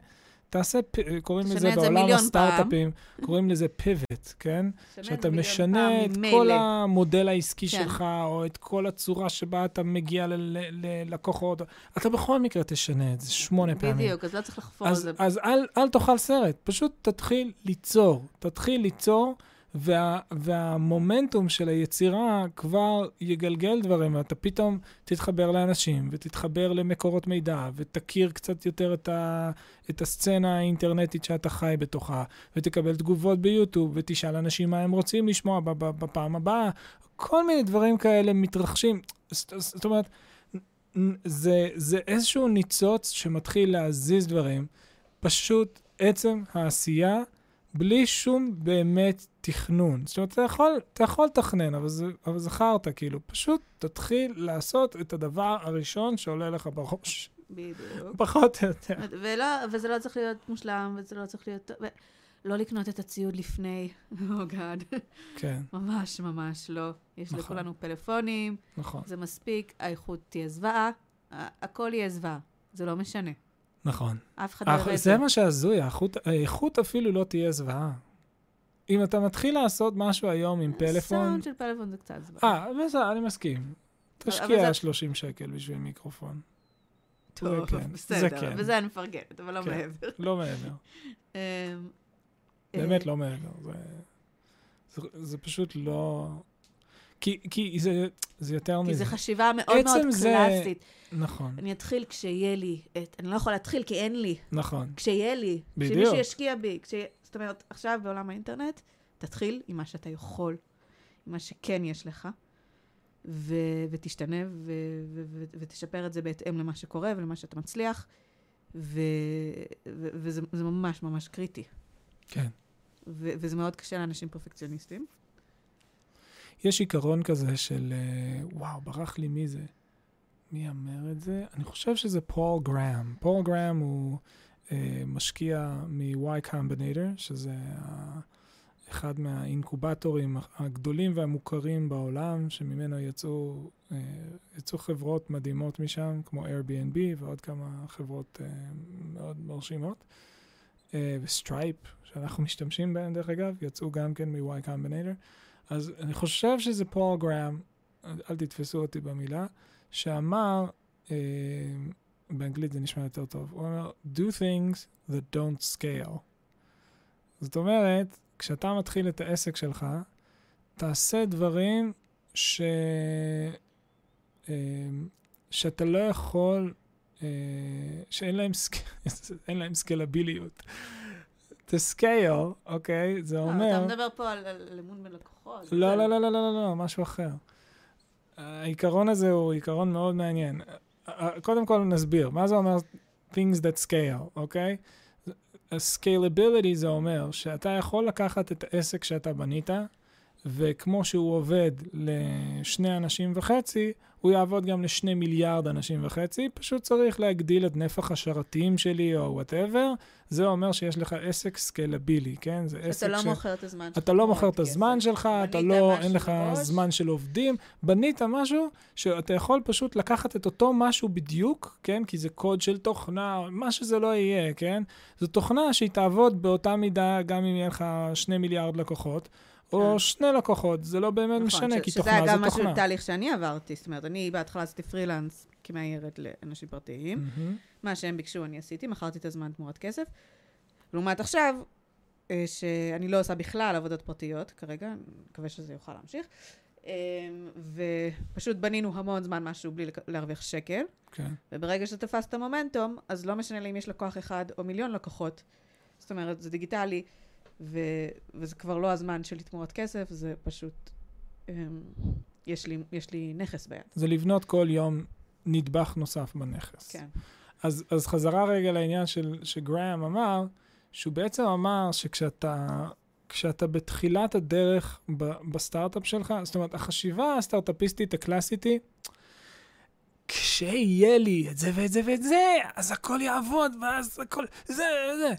תעשה, קוראים לזה בעולם הסטארט-אפים, קוראים לזה פיבט, כן? שאתה משנה את ממילא. כל המודל העסקי כן. שלך, או את כל הצורה שבה אתה מגיע ללקוחות. אתה בכל מקרה תשנה את זה שמונה פעמים. בדיוק, אז לא צריך לחפור על זה. אז אל, אל תאכל סרט, פשוט תתחיל ליצור. תתחיל ליצור, וה, והמומנטום של היצירה כבר יגלגל דברים, ואתה פתאום תתחבר לאנשים, ותתחבר למקורות מידע, ותכיר קצת יותר את, ה, את הסצנה האינטרנטית שאתה חי בתוכה, ותקבל תגובות ביוטיוב, ותשאל אנשים מה הם רוצים לשמוע בפעם הבאה. כל מיני דברים כאלה מתרחשים. זאת, זאת אומרת, זה, זה איזשהו ניצוץ שמתחיל להזיז דברים. פשוט עצם העשייה, בלי שום באמת תכנון. זאת אומרת, אתה יכול, אתה יכול לתכנן, אבל זה, אבל זה חרטא, כאילו. פשוט תתחיל לעשות את הדבר הראשון שעולה לך בראש. בדיוק. פחות או יותר. ולא, וזה לא צריך להיות מושלם, וזה לא צריך להיות... ו... לא לקנות את הציוד לפני, או גאד. כן, ממש ממש לא. יש נכון. לכולנו פלאפונים, נכון. זה מספיק, האיכות תהיה זוועה, הכל יהיה זוועה, זה לא משנה. נכון. אף אחד לא יראה את זה זה. מה שהזוי, האיכות- אפילו לא תהיה זוועה. אם אתה מתחיל לעשות משהו היום עם פלאפון... סאונד של פלאפון זה קצת זוועה. אה, בסדר, אני מסכים. תשקיע זה- 30 שקל בשביל מיקרופון. טוב, כן, בסדר, זה כן. וזה אני מפרגנת, אבל לא כן. מעבר. לא מעבר. אמ, באמת אה, לא מעבר. זה פשוט לא... כי, כי זה, זה יותר כי מזה. זו חשיבה מאוד מאוד זה- קלאסית. נכון, אני אתחיל כשיהיה לי, את- אני לא יכולה להתחיל כי אין לי. נכון. כשיהיה לי, בדיוק. שמישהו ישקיע בי. כש... זאת אומרת, עכשיו בעולם האינטרנט, תתחיל עם מה שאתה יכול, עם מה שכן יש לך, ו... ותשתנה ו... ו... ו... ותשפר את זה בהתאם למה שקורה ולמה שאתה מצליח, ו... ו... וזה זה ממש ממש קריטי. כן. ו- וזה מאוד קשה לאנשים פרפקציוניסטים. יש עיקרון כזה של, אה, וואו, ברח לי מי זה. מי אמר את זה? אני חושב שזה פול גראם. פול גראם הוא אה, משקיע מ-Y Combinator, שזה אחד מהאינקובטורים הגדולים והמוכרים בעולם, שממנו יצאו, אה, יצאו חברות מדהימות משם, כמו Airbnb ועוד כמה חברות אה, מאוד מרשימות. אה, וסטרייפ, שאנחנו משתמשים בהן דרך אגב, יצאו גם כן מ-Y Combinator. אז אני חושב שזה פול גראם, אל תתפסו אותי במילה, שאמר, אה, באנגלית זה נשמע יותר טוב, הוא אומר, do things that don't scale. זאת אומרת, כשאתה מתחיל את העסק שלך, תעשה דברים ש... אה, שאתה לא יכול, אה, שאין להם, סק... להם סקלביליות. To scale, אוקיי, זה אומר... אתה מדבר פה על אמון בלקוחות. לא, זה- לא, לא, לא, לא, לא, לא, משהו אחר. העיקרון הזה הוא עיקרון מאוד מעניין. אה, קודם כל נסביר, מה זה אומר things that scale, אוקיי? scalability זה אומר שאתה יכול לקחת את העסק שאתה בנית, וכמו שהוא עובד לשני אנשים וחצי, הוא יעבוד גם לשני מיליארד אנשים וחצי, פשוט צריך להגדיל את נפח השרתים שלי או whatever, זה אומר שיש לך עסק scalable-י, כן? זה עסק אתה לא ש... מוכר את הזמן שלך. אתה לא מוכר את. הזמן שלך, אתה לא, אין לך. זמן של עובדים, בנית משהו שאתה יכול פשוט לקחת את אותו משהו בדיוק, כן? כי זה קוד של תוכנה, מה שזה לא יהיה, כן? זו תוכנה שהיא תעבוד באותה מידה גם אם יהיה לך שני מיליארד לקוחות, או כן. שני לקוחות, זה לא באמת נכון, משנה, כי שזה תוכנה זה גם משהו, תוכנה. תהליך שאני עברתי. זאת אומרת, אני בהתחלה עשיתי פרילנס כמאיירת לאנשים פרטיים. מה שהם ביקשו אני עשיתי, מכרתי את הזמן תמורת כסף. לעומת עכשיו, אה, שאני לא עושה בכלל עבודות פרטיות כרגע, אני מקווה שזה יוכל להמשיך. אה, ופשוט בנינו המון זמן משהו בלי להרוויח שקל, כן. וברגע שתפסת מומנטום, אז לא משנה לי אם יש לקוח אחד או מיליון לקוחות. זאת אומרת, זה דיגיטלי, ו... וזה כבר לא הזמן שלי תמורת כסף, זה פשוט... אה, יש לי, יש לי נכס ביד. זה לבנות כל יום נדבך נוסף בנכס. כן. אז, אז חזרה רגע לעניין של, שגראם אמר, שהוא בעצם אמר שכשאתה כשאתה בתחילת הדרך ב, בסטארט-אפ שלך, זאת אומרת, החשיבה הסטארט-אפיסטית הקלאסית היא, כשיהיה לי את זה ואת זה ואת זה, אז הכל יעבוד, ואז הכל, זה, זה.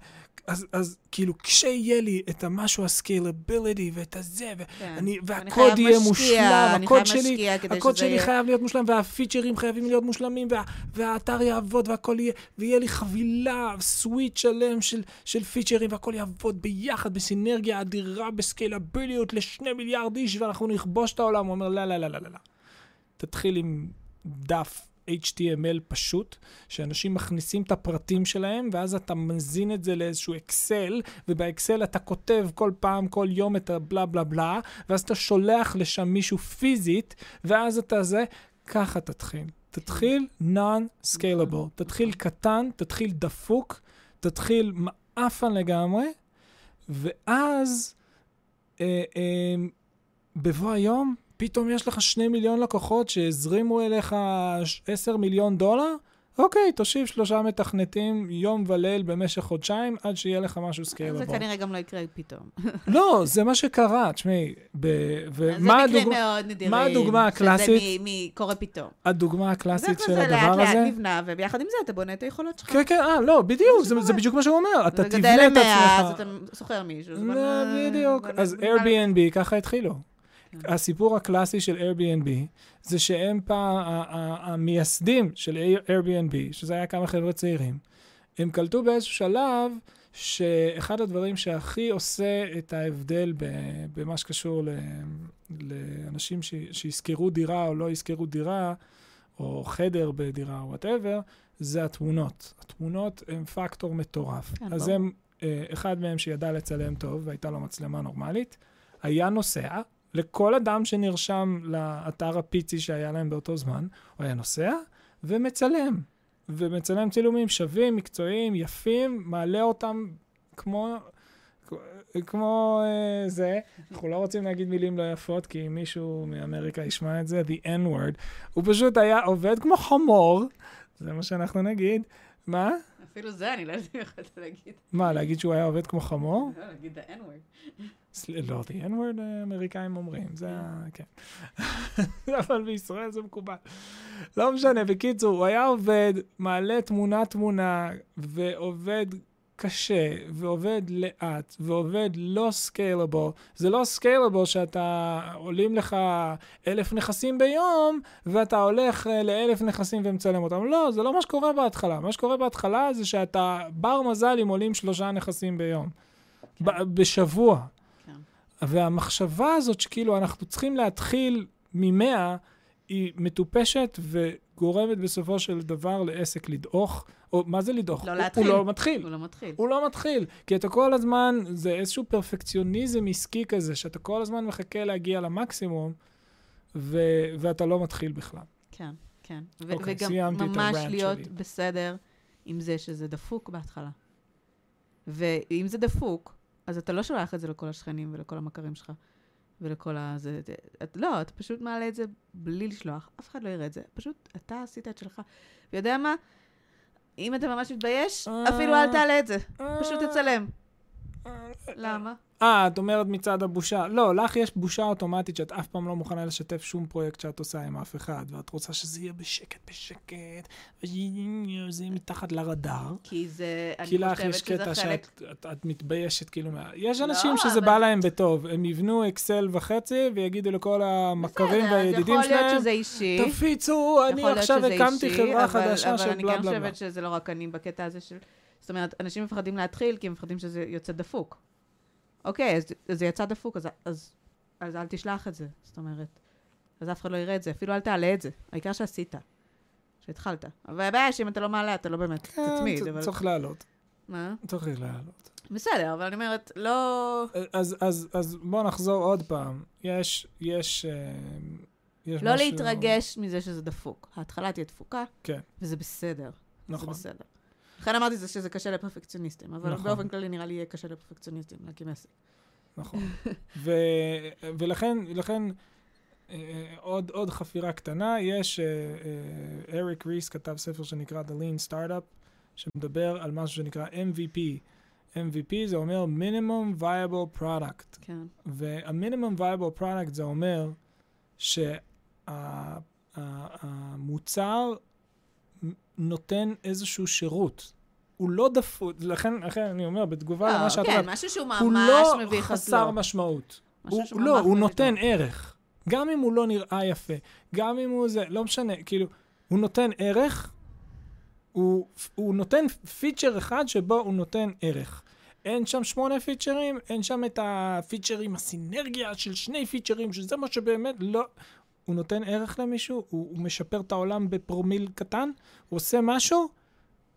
אז, אז כאילו, כשיהיה לי את המשהו ה scalability ואת הזה, כן. ואני, ואני והקוד יהיה משקיע, מושלם, הקוד שלי, הקוד שלי יהיה- חייב להיות מושלם, וה features חייבים להיות מושלמים, וה, והאתר יעבוד, והכל יהיה, ויהיה לי חבילה, suite שלם של, של features, והכל יעבוד ביחד, בסינרגיה אדירה, ב scalability לשני מיליארד איש, ואנחנו נכבוש את העולם. הוא אומר, לא, לא, לא, לא, לא. לא. תתחיל עם דף HTML פשוט, שאנשים מכניסים את הפרטים שלהם, ואז אתה מזין את זה לאיזשהו אקסל, ובאקסל אתה כותב כל פעם, כל יום את הבלה בלה בלה, ואז אתה שולח לשם מישהו פיזית, ואז אתה זה, ככה תתחיל. תתחיל non-scalable, תתחיל קטן, תתחיל דפוק, תתחיל מעפן לגמרי, ואז אה, אה, בבוא היום, פתאום יש לך שני מיליון לקוחות שהזרימו אליך עשר מיליון דולר, אוקיי, תושיב שלושה מתכנתים יום וליל במשך חודשיים עד שיהיה לך משהו זה סקיילable. כנראה גם לא יקרה פתאום. לא, זה מה שקרה, תשמעי, זה ומה מקרים הדוג... מאוד נדירים. מה הדוגמה הקלאסית? מ- קורה פתאום. הדוגמה הקלאסית של כלל זה לאט הדבר הזה? לאט נבנה, וביחד עם זה אתה בונה את היכולות שלך. כן, כן, אה, לא, בדיוק, זה. זה בדיוק מה שהוא אומר, אתה זה תבנה גדל את למאה, עצמך. אתה שוכר מישהו. אז לא, בוא נ- בדיוק. אז Airbnb, ככה התחילו. הסיפור הקלאסי של Airbnb, זה שהם פעם, המייסדים של Airbnb, שזה היה כמה חבר'ה צעירים, הם קלטו באיזשהו שלב שאחד הדברים שהכי עושה את ההבדל במה שקשור לאנשים שישכרו דירה או לא ישכרו דירה, או חדר בדירה או whatever, זה התמונות. התמונות הן פקטור מטורף. כן, אז. הם, אה, אחד מהם שידע לצלם טוב, והייתה לו מצלמה נורמלית, היה נוסע, לכל אדם שנרשם לאתר הפיצי שהיה להם באותו זמן, הוא היה נוסע ומצלם. ומצלם צילומים שווים, מקצועיים, יפים, מעלה אותם כמו... כמו אה, זה, אנחנו לא רוצים להגיד מילים לא יפות, כי אם מישהו מאמריקה ישמע את זה, the N-word, הוא פשוט היה עובד כמו חמור, זה מה שאנחנו נגיד, מה? אפילו זה אני לא יודעת אם יכולת להגיד. מה, להגיד שהוא היה עובד כמו חמור? לא, להגיד the n-word. סל- לא, the n-word אה, אומרים, זה ה... כן. אבל בישראל זה מקובל. לא משנה, בקיצור, הוא היה עובד, מעלה תמונה-תמונה, ועובד קשה, ועובד לאט, ועובד לא סקיילבל. זה לא סקיילבל שאתה, עולים לך אלף נכסים ביום, ואתה הולך אה, לאלף נכסים ומצלם אותם. לא, זה לא מה שקורה בהתחלה. מה שקורה בהתחלה זה שאתה בר מזל אם עולים שלושה נכסים ביום. ב- בשבוע. כן. והמחשבה הזאת שכאילו אנחנו צריכים להתחיל ממאה, היא מטופשת וגורמת בסופו של דבר לעסק לדעוך. מה זה לדעוך? לא הוא- להתחיל. הוא לא מתחיל. הוא לא מתחיל. הוא לא מתחיל, כי אתה כל הזמן, זה איזשהו פרפקציוניזם עסקי כזה, שאתה כל הזמן מחכה להגיע למקסימום, ו- ואתה לא מתחיל בכלל. כן, כן. ו- אוקיי, וגם ממש להיות שלי. בסדר עם זה שזה דפוק בהתחלה. ואם זה דפוק, אז אתה לא שולח את זה לכל השכנים ולכל המכרים שלך, ולכל ה... זה, את, לא, אתה פשוט מעלה את זה בלי לשלוח, אף אחד לא יראה את זה. פשוט אתה עשית את שלך. ויודע מה? אם אתה ממש מתבייש, אה. אפילו אל תעלה את זה. פשוט תצלם. למה? אה, את אומרת מצד הבושה. לא, לך יש בושה אוטומטית שאת אף פעם לא מוכנה לשתף שום פרויקט שאת עושה עם אף אחד, ואת רוצה שזה יהיה בשקט בשקט, וזה יהיה מתחת לרדאר. כי זה, כי אני לך חושבת יש שזה קטע חלק... שאת את, את מתביישת, כאילו, מה... יש לא, אנשים שזה אבל- בא להם בטוב, הם יבנו אקסל וחצי ויגידו לכל המכרים והידידים אז יכול להיות שלהם, שזה אישי. תפיצו, אני עכשיו הקמתי חברה אבל- חדשה של אבל אני בלה כן בלה בלה. חושבת שזה לא רק אני בקטע הזה של... זאת אומרת, אנשים מפחדים להתחיל כי הם מפחדים שזה יוצא דפוק. אוקיי, אז זה יצא דפוק, אז- אז אז אל תשלח את זה. זאת אומרת, אז אף אחד לא יראה את זה. אפילו אל תעלה את זה. העיקר שעשית. שהתחלת. אבל הבעיה שאם אתה לא מעלה, אתה לא באמת כן, תתמיד. אבל... צריך לעלות, מה? צריך לעלות. בסדר, אבל אני אומרת, לא... אז, אז, אז בואו נחזור עוד פעם. יש, יש, אה, יש לא משהו... להתרגש מזה שזה דפוק. ההתחלה תהיה דפוקה, כן, וזה בסדר. נכון. זה בסדר. לכן אמרתי זה שזה קשה לפרפקציוניסטים, אבל נכון. באופן כללי נראה לי יהיה קשה לפרפקציוניסטים להקים עסק. נכון. ו, ולכן, לכן, אה, עוד, עוד חפירה קטנה, יש, אה, אה, אריק ריס כתב ספר שנקרא The Lean Startup, שמדבר על משהו שנקרא MVP. MVP זה אומר Minimum Viable Product. כן. וה-minimum viable product זה אומר שהמוצר נותן איזשהו שירות. הוא לא דפוק, לכן, לכן אני אומר, בתגובה למה שאת כן, אומרת, משהו שהוא הוא ממש לא מביך, חסר לא. משמעות. משהו הוא, לא, הוא נותן לא. ערך. גם אם הוא לא נראה יפה, גם אם הוא זה, לא משנה, כאילו, הוא נותן ערך, הוא, הוא נותן פיצ'ר אחד שבו הוא נותן ערך. אין שם שמונה פיצ'רים, אין שם את הפיצ'רים, הסינרגיה של שני פיצ'רים, שזה מה שבאמת לא... הוא נותן ערך למישהו, הוא, הוא משפר את העולם בפרומיל קטן, הוא עושה משהו,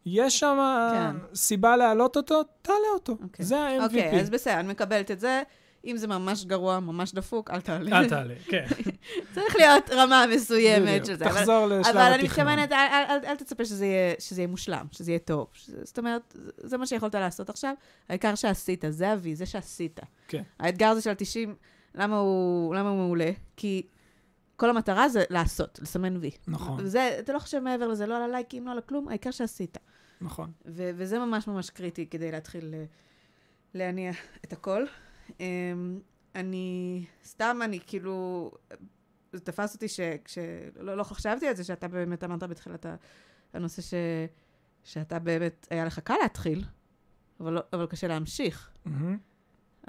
יש שם כן. סיבה להעלות אותו, תעלה אותו. אוקיי. זה ה-MVP. אוקיי, אז בסדר, אני מקבלת את זה. אם זה ממש גרוע, ממש דפוק, אל תעלה. אל תעלה, כן. צריך להיות רמה מסוימת. של זה. אבל- תחזור לשלב אבל אני התכנון. מתכוונת, אל, אל, אל, אל תצפה שזה יהיה, שזה יהיה מושלם, שזה יהיה טוב. שזה, זאת אומרת, זה מה שיכולת לעשות עכשיו. העיקר שעשית, זה ה-V, זה שעשית. כן. האתגר הזה של ה-90, למה הוא, למה הוא מעולה? כי כל המטרה זה לעשות, לסמן וי. נכון, וזה, אתה לא חושב מעבר לזה, לא על הלייקים, לא על הכלום, העיקר שעשית. נכון. ו- וזה ממש ממש קריטי כדי להתחיל אה, להניע את הכל. Um, אני, סתם, אני כאילו, זה תפס אותי שכשלא לא חשבתי על זה, שאתה באמת אמרת בתחילת הנושא ש, שאתה באמת, היה לך קל להתחיל, אבל, לא, אבל קשה להמשיך. מהמם.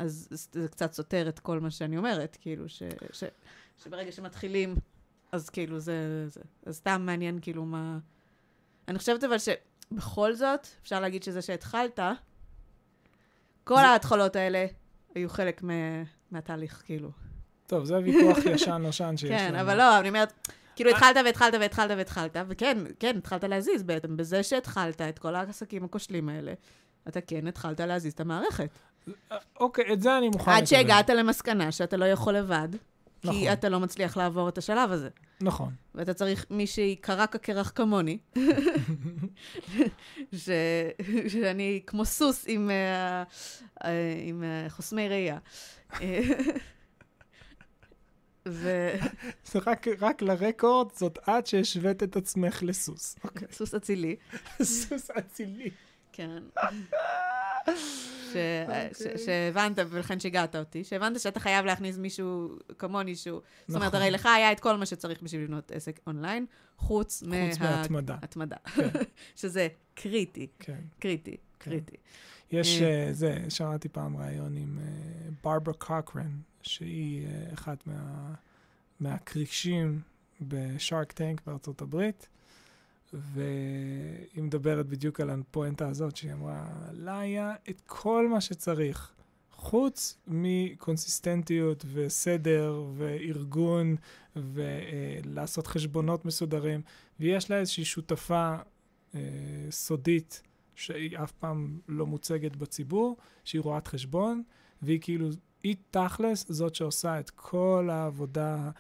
אז זה- קצת סותר את כל מה שאני אומרת, כאילו, ש, ש, שברגע שמתחילים, אז כאילו זה, זה. אז סתם מעניין כאילו מה... אני חושבת אבל שבכל זאת, אפשר להגיד שזה שהתחלת, כל זה- ההתחלות האלה היו חלק מה, מהתהליך, כאילו. טוב, זה ויכוח ישן נושן שיש כן, לנו. אבל לא, אני אומרת, כאילו התחלת והתחלת והתחלת והתחלת, וכן, כן, התחלת להזיז בעצם, בזה שהתחלת את כל העסקים הכושלים האלה, אתה כן התחלת להזיז את המערכת. אוקיי, את זה אני מוכן עד שהגעת למסקנה שאתה לא יכול לבד, נכון. כי אתה לא מצליח לעבור את השלב הזה. נכון. ואתה צריך מישהי קרקע קרח כמוני, ש... שאני כמו סוס עם, uh, uh, עם uh, חוסמי ראייה. אה, ו... זה רק, רק לרקורד, זאת את שהשווית את עצמך לסוס. אוקיי. סוס אצילי. סוס אצילי. כן. ש... ש... שהבנת, ולכן שיגעת אותי, שהבנת שאתה חייב להכניס מישהו כמוני שהוא... זאת אומרת, נכון. הרי לך היה את כל מה שצריך בשביל לבנות עסק אונליין, חוץ מה... חוץ מההתמדה. התמדה. כן. שזה קריטי, כן. קריטי, כן. קריטי. יש, אה. אה, זה, שמעתי פעם ראיון עם ברברה קוקרן, שהיא אה, אחת מה, מהכרישים בשארק טנק בארצות הברית, והיא מדברת בדיוק על הפואנטה הזאת, שהיא אמרה, לה היה את כל מה שצריך, חוץ מקונסיסטנטיות וסדר וארגון ולעשות חשבונות מסודרים, ויש לה איזושהי שותפה אה, סודית שהיא אף פעם לא מוצגת בציבור, שהיא רואת חשבון, והיא כאילו, היא תכלס זאת שעושה את כל העבודה,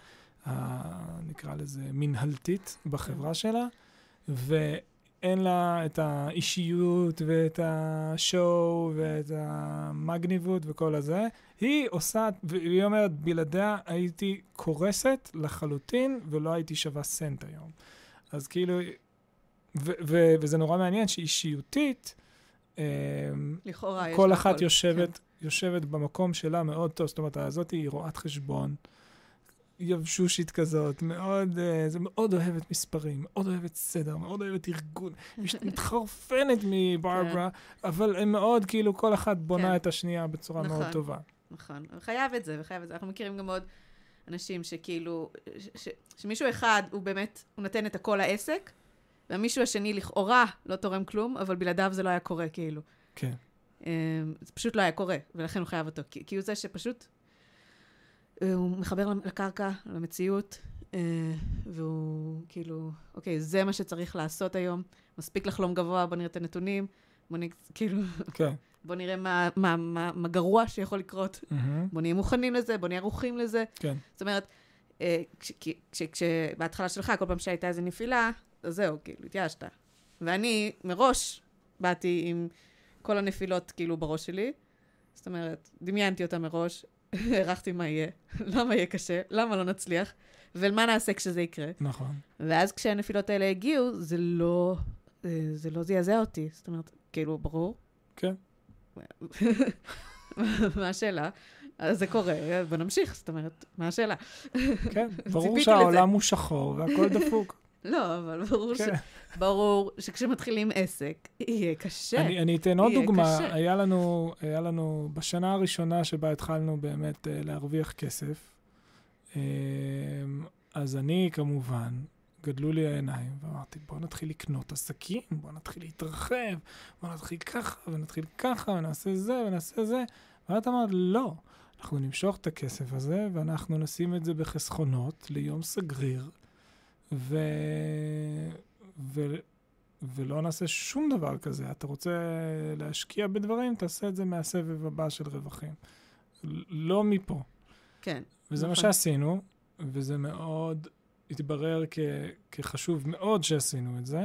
ה, נקרא לזה, מנהלתית בחברה שלה, ואין לה את האישיות ואת השואו ואת המגניבות וכל הזה. היא עושה, והיא אומרת, בלעדיה הייתי קורסת לחלוטין ולא הייתי שווה סנט היום. אז כאילו, ו- ו- וזה נורא מעניין שאישיותית, אה, לכאורה כל אחת הכל. יושבת, יושבת במקום שלה מאוד טוב. זאת אומרת, הזאת היא רואת חשבון, יבשושית כזאת, מאוד, אה, זה מאוד אוהבת מספרים, מאוד אוהבת סדר, מאוד אוהבת ארגון, מתחרפנת מברברה, אבל הם מאוד, כאילו, כל אחת בונה כן. את השנייה בצורה מאוד נכון. טובה. נכון, וחייב את זה, וחייב את זה. אנחנו מכירים גם עוד אנשים שכאילו, ש, ש, שמישהו אחד הוא באמת, הוא נותן את הכל לעסק, והמישהו השני לכאורה לא תורם כלום, אבל בלעדיו זה לא היה קורה, כאילו. כן. אמ, זה פשוט לא היה קורה, ולכן הוא חייב אותו. כי, כי הוא זה שפשוט, הוא מחבר לקרקע, למציאות, אה, והוא כאילו, אוקיי, זה מה שצריך לעשות היום, מספיק לחלום גבוה, בוא נראה את הנתונים, בוא נ... כאילו, כן. בוא נראה מה, מה, מה, מה גרוע שיכול לקרות, מהמם. בוא נהיה מוכנים לזה, בוא נהיה ערוכים לזה. כן. זאת אומרת, אה, כש- כש- כש- כשבהתחלה שלך, כל פעם שהייתה איזו נפילה, אז זהו, כאילו, התייאשת. ואני מראש באתי עם כל הנפילות כאילו בראש שלי. זאת אומרת, דמיינתי אותה מראש, הערכתי מה יהיה, למה יהיה קשה, למה לא נצליח, ומה נעשה כשזה יקרה. נכון. ואז כשהנפילות האלה הגיעו, זה לא, אה, זה לא זעזע אותי. זאת אומרת, כאילו, ברור. כן. מה השאלה? אז זה קורה, בוא נמשיך, זאת אומרת, מה השאלה? כן. ברור שהעולם הוא שחור והכל דפוק. לא, אבל ברור, ש... כן. ברור שכשמתחילים עסק, יהיה קשה. אני, אני אתן עוד דוגמה. קשה. היה לנו, היה לנו, בשנה הראשונה שבה התחלנו באמת אה, להרוויח כסף, אה, אז אני כמובן, גדלו לי העיניים, ואמרתי, בוא נתחיל לקנות עסקים, בוא נתחיל להתרחב, בוא נתחיל ככה, ונתחיל ככה, ונעשה זה, ונעשה זה. ואת אמרת, לא, אנחנו נמשוך את הכסף הזה, ואנחנו נשים את זה בחסכונות ליום סגריר, ו... ו... ולא נעשה שום דבר כזה. אתה רוצה להשקיע בדברים, תעשה את זה מהסבב הבא של רווחים. לא מפה. כן, וזה מה נכון. שעשינו, וזה מאוד התברר כ- כחשוב מאוד שעשינו את זה,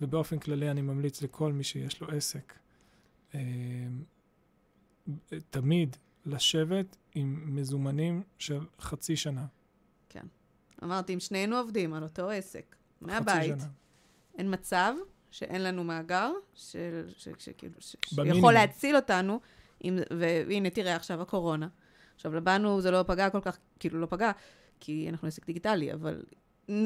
ובאופן כללי אני ממליץ לכל מי שיש לו עסק, אה, תמיד לשבת עם מזומנים של חצי שנה. אמרתי, אם שנינו עובדים על אותו עסק, מהבית, שנה. אין מצב שאין לנו מאגר, של- ש- ש- כאילו, ש-. שיכול להציל אותנו, אם- והנה, תראה, עכשיו הקורונה. עכשיו, לבנו זה לא פגע כל כך, כאילו, לא פגע, כי אנחנו עסק דיגיטלי, אבל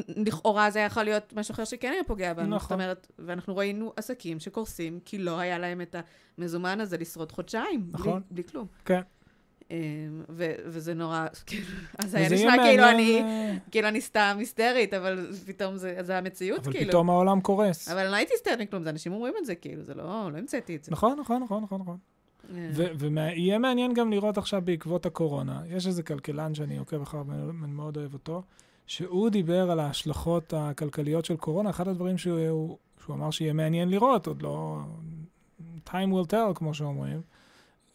לכאורה זה יכול להיות משהו אחר שכן היה פוגע בנו. נכון. זאת אומרת, ואנחנו ראינו עסקים שקורסים, כי לא היה להם את המזומן הזה לשרוד חודשיים. בלי- נכון. בלי כלום. כן. אמ, וזה נורא, כאילו, אז היה נשמע כאילו אני, אה, כאילו אני סתם היסטרית, אבל פתאום זה, זה המציאות, אבל כאילו. פתאום העולם קורס. אבל אני לא הייתי היסטרית מכלום, זה אנשים אומרים את זה, כאילו, זה לא, לא המצאתי את זה. נכון, נכון, נכון, נכון, נכון. אה, ויהיה מעניין גם לראות עכשיו בעקבות הקורונה, יש איזה כלכלן שאני עוקב אחריו, אני מאוד אוהב אותו, שהוא דיבר על ההשלכות הכלכליות של קורונה, אחד הדברים שהוא, שהוא אמר שיהיה מעניין לראות, עוד לא... time will tell, כמו שאומרים,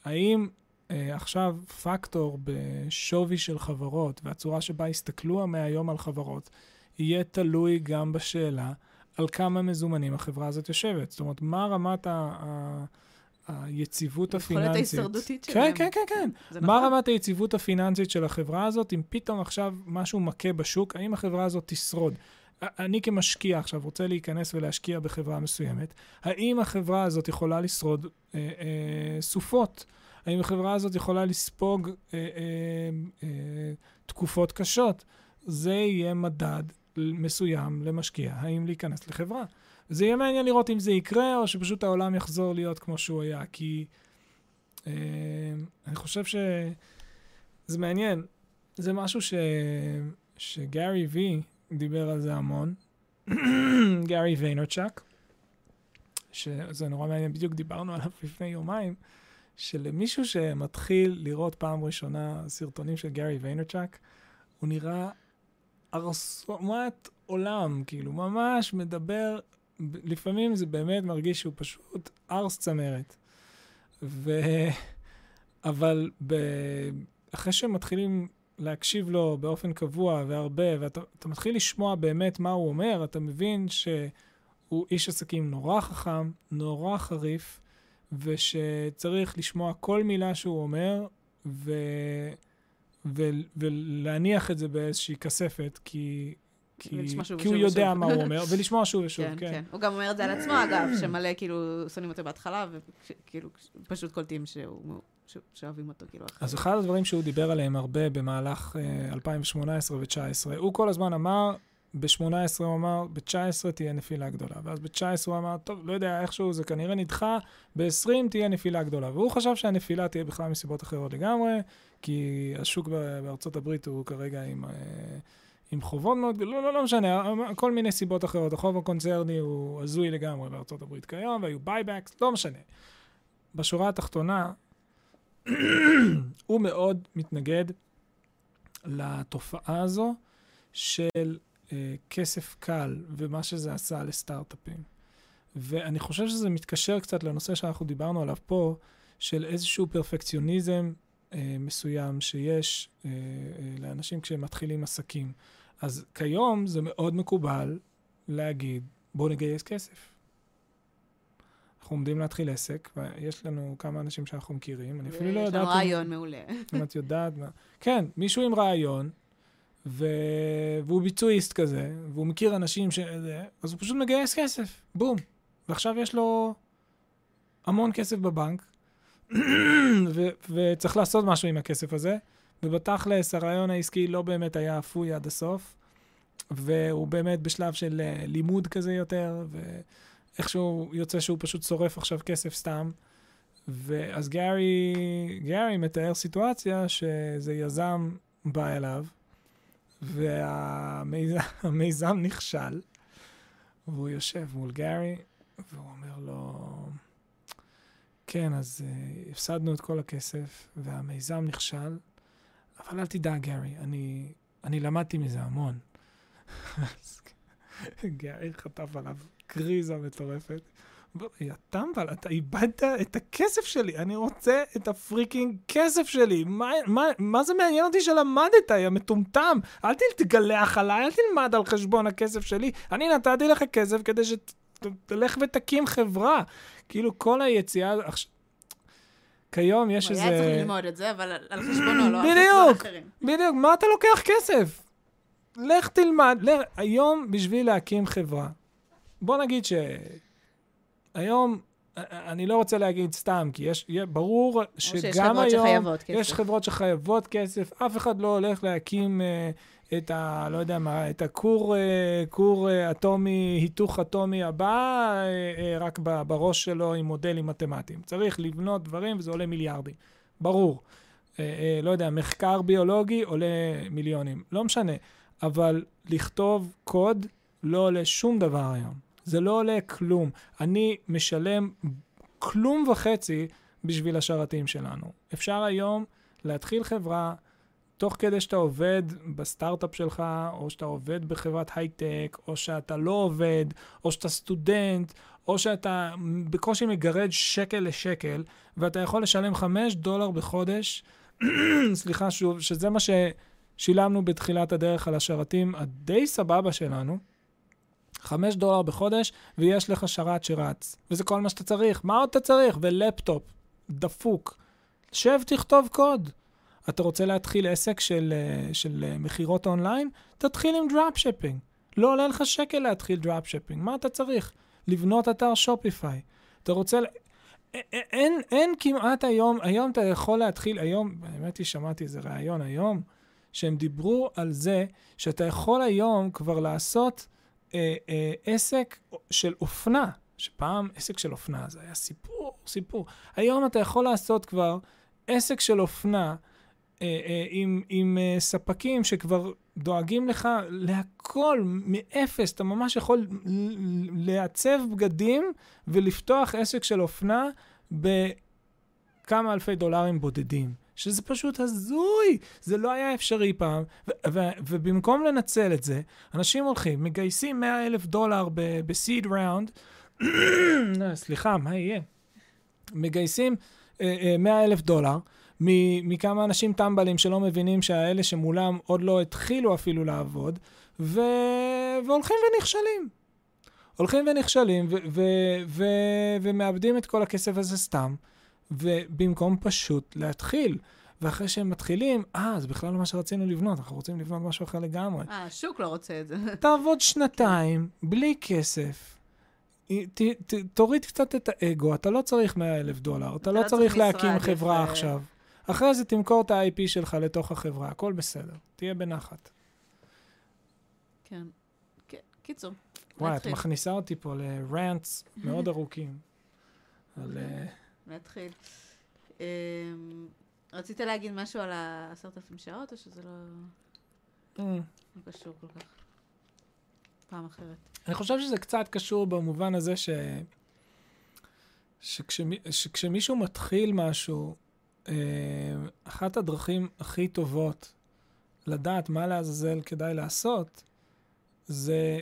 האם עכשיו פקטור בשווי של חברות והצורה שבה יסתכלו מהיום על חברות, יהיה תלוי גם בשאלה על כמה מזומנים החברה הזאת יושבת. זאת אומרת, מה רמת ה... ה היציבות יכולת הפיננסית. ההישרדותית כן, שלהם. כן, כן, כן. זה מה נכון. רמת היציבות הפיננסית של החברה הזאת, אם פתאום עכשיו משהו מכה בשוק, האם החברה הזאת תשרוד? אני כמשקיע עכשיו רוצה להיכנס ולהשקיע בחברה מסוימת, האם החברה הזאת יכולה לשרוד אה, אה, סופות? האם החברה הזאת יכולה לספוג אה, אה, אה, תקופות קשות? זה יהיה מדד מסוים למשקיע, האם להיכנס לחברה. זה יהיה מעניין לראות אם זה יקרה, או שפשוט העולם יחזור להיות כמו שהוא היה, כי אה, אני חושב שזה מעניין. זה משהו ש... שגארי וי דיבר על זה המון, גארי ויינרצ'אק, שזה נורא מעניין, בדיוק דיברנו עליו לפני יומיים, שלמישהו שמתחיל לראות פעם ראשונה סרטונים של גארי ויינרצ'אק, הוא נראה ארסומת עולם, כאילו, ממש מדבר, לפעמים זה באמת מרגיש שהוא פשוט ארס צמרת. ו... אבל ב... אחרי שמתחילים להקשיב לו באופן קבוע והרבה, ואתה אתה מתחיל לשמוע באמת מה הוא אומר, אתה מבין שהוא איש עסקים נורא חכם, נורא חריף, ושצריך לשמוע כל מילה שהוא אומר, ו... ו... ולהניח את זה באיזושהי כספת, כי... כי, הוא יודע ושוב. מה הוא אומר, ולשמוע שוב ושוב, כן, כן. כן. הוא גם אומר את זה על עצמו, אגב, שמלא כאילו שונאים אותו בהתחלה, וכאילו פשוט קולטים שהוא- ש- שאוהבים אותו, כאילו. אחרי. אז אחד הדברים שהוא דיבר עליהם הרבה במהלך אה, 2018 ו-2019, הוא כל הזמן אמר, ב-18 הוא אמר, ב-19 תהיה נפילה גדולה. ואז ב-19 הוא אמר, טוב, לא יודע, איכשהו זה כנראה נדחה, ב-20 תהיה נפילה גדולה. והוא חשב שהנפילה תהיה בכלל מסיבות אחרות לגמרי, כי השוק בארצות הברית הוא כרגע עם, אה, עם חובות מאוד, לא, לא, לא משנה, כל מיני סיבות אחרות. החוב הקונצרני הוא הזוי לגמרי בארצות הברית כיום, והיו buybacks, לא משנה. בשורה התחתונה, הוא מאוד מתנגד לתופעה הזו של כסף קל ומה שזה עשה לסטארט-אפים. ואני חושב שזה מתקשר קצת לנושא שאנחנו דיברנו עליו פה, של איזשהו פרפקציוניזם אה, מסוים שיש אה, אה, לאנשים כשהם מתחילים עסקים. אז כיום זה מאוד מקובל להגיד, בואו נגייס כסף. אנחנו עומדים להתחיל עסק, ויש לנו כמה אנשים שאנחנו מכירים, אני אפילו לא יש יודעת... לנו אם- רעיון מעולה. אם את יודעת מה. כן, מישהו עם רעיון, ו... והוא ביצועיסט כזה, והוא מכיר אנשים ש... אז הוא פשוט מגייס כסף, בום. ועכשיו יש לו המון כסף בבנק, ו... וצריך לעשות משהו עם הכסף הזה, ובתכלס הרעיון העסקי לא באמת היה אפוי עד הסוף, והוא באמת בשלב של אה, לימוד כזה יותר, ואיכשהו יוצא שהוא פשוט שורף עכשיו כסף סתם. ואז גארי, גארי מתאר סיטואציה שזה יזם בא אליו, והמיזם נכשל, והוא יושב מול גארי, והוא אומר לו, כן, אז אה, הפסדנו את כל הכסף, והמיזם נכשל, אבל אל תדאג, גארי, אני, אני למדתי מזה המון. גארי חטף עליו קריזה מטורפת. הוא יא טמבל, אתה איבדת את הכסף שלי, אני רוצה את ה freaking כסף שלי. מה, מה, מה זה מעניין אותי שלמדת, יא מטומטם? אל ת- תגלח עליי, אל תלמד על חשבון הכסף שלי. אני נתתי לך כסף כדי שתלך ותקים חברה. כאילו, כל היציאה... כיום יש הוא איזה... היה צריך ללמוד את זה, אבל על- חשבונו, לא על חשבון בדיוק. אחרים. בדיוק, מה אתה לוקח כסף? לך תלמד. לך, היום בשביל להקים חברה, בוא נגיד ש... היום, אני לא רוצה להגיד סתם, כי יש, ברור שגם חברות היום. יש חברות שחייבות כסף, אף אחד לא הולך להקים אה, את ה... לא יודע מה, את הכור אה, כור אה, אטומי, היתוך אטומי הבא, אה, אה, רק בראש שלו עם מודלים מתמטיים. צריך לבנות דברים וזה עולה מיליארדים. ברור. אה, אה, לא יודע, מחקר ביולוגי עולה מיליונים. לא משנה. אבל לכתוב קוד לא עולה שום דבר היום. זה לא עולה כלום. אני משלם כלום וחצי בשביל השרתים שלנו. אפשר היום להתחיל חברה תוך כדי שאתה עובד בסטארט-אפ שלך, או שאתה עובד בחברת הייטק, או שאתה לא עובד, או שאתה סטודנט, או שאתה בקושי מגרד שקל לשקל, ואתה יכול לשלם 5 דולר בחודש, סליחה שוב, שזה מה ששילמנו בתחילת הדרך על השרתים הדי סבבה שלנו, חמש דולר בחודש, ויש לך שרת שרץ. וזה כל מה שאתה צריך. מה עוד אתה צריך? ולפטופ, דפוק. שב, תכתוב קוד. אתה רוצה להתחיל עסק של, אה, של אה, מכירות אונליין? תתחיל עם dropshipping. לא עולה לך שקל להתחיל dropshipping. מה אתה צריך? לבנות אתר Shopify. אתה רוצה... אין, אין כמעט היום, היום אתה יכול להתחיל, היום, האמת היא, שמעתי איזה ראיון היום, שהם דיברו על זה שאתה יכול היום כבר לעשות אה, אה, עסק של אופנה, שפעם עסק של אופנה זה היה סיפור, סיפור. היום אתה יכול לעשות כבר עסק של אופנה אה, אה, עם, עם אה, ספקים שכבר דואגים לך להכל מאפס. אתה ממש יכול לעצב בגדים ולפתוח עסק של אופנה בכמה אלפי דולרים בודדים. שזה פשוט הזוי, זה לא היה אפשרי פעם, ו- ו- ובמקום לנצל את זה, אנשים הולכים, מגייסים 100 אלף דולר ב-seed round, סליחה, מה יהיה? מגייסים uh, uh, 100 אלף דולר, מכמה אנשים טמבלים שלא מבינים שהאלה שמולם עוד לא התחילו אפילו לעבוד, ו... והולכים ונכשלים. הולכים ונכשלים ו- ו- ו- ומאבדים את כל הכסף הזה סתם, ובמקום פשוט להתחיל. ואחרי שהם מתחילים, אה, זה בכלל לא מה שרצינו לבנות, אנחנו רוצים לבנות משהו אחר לגמרי. אה, השוק לא רוצה את זה. תעבוד שנתיים, בלי כסף. ת, ת, תוריד קצת את האגו, אתה לא צריך 100 אלף דולר, אתה לא, לא צריך להקים חברה יפה. עכשיו. אחרי זה תמכור את ה-IP שלך לתוך החברה, הכל בסדר, תהיה בנחת. כן. קיצור. וואי, את מכניסה אותי פה לרנטס מאוד ארוכים. על... אה, נתחיל. אמ, רצית להגיד משהו על העשרת אלפים שעות, או שזה לא... Mm. לא קשור כל כך? פעם אחרת. אני חושב שזה קצת קשור במובן הזה ש... שכשמי... שכשמישהו מתחיל משהו, אה, אחת הדרכים הכי טובות לדעת מה לעזאזל כדאי לעשות, זה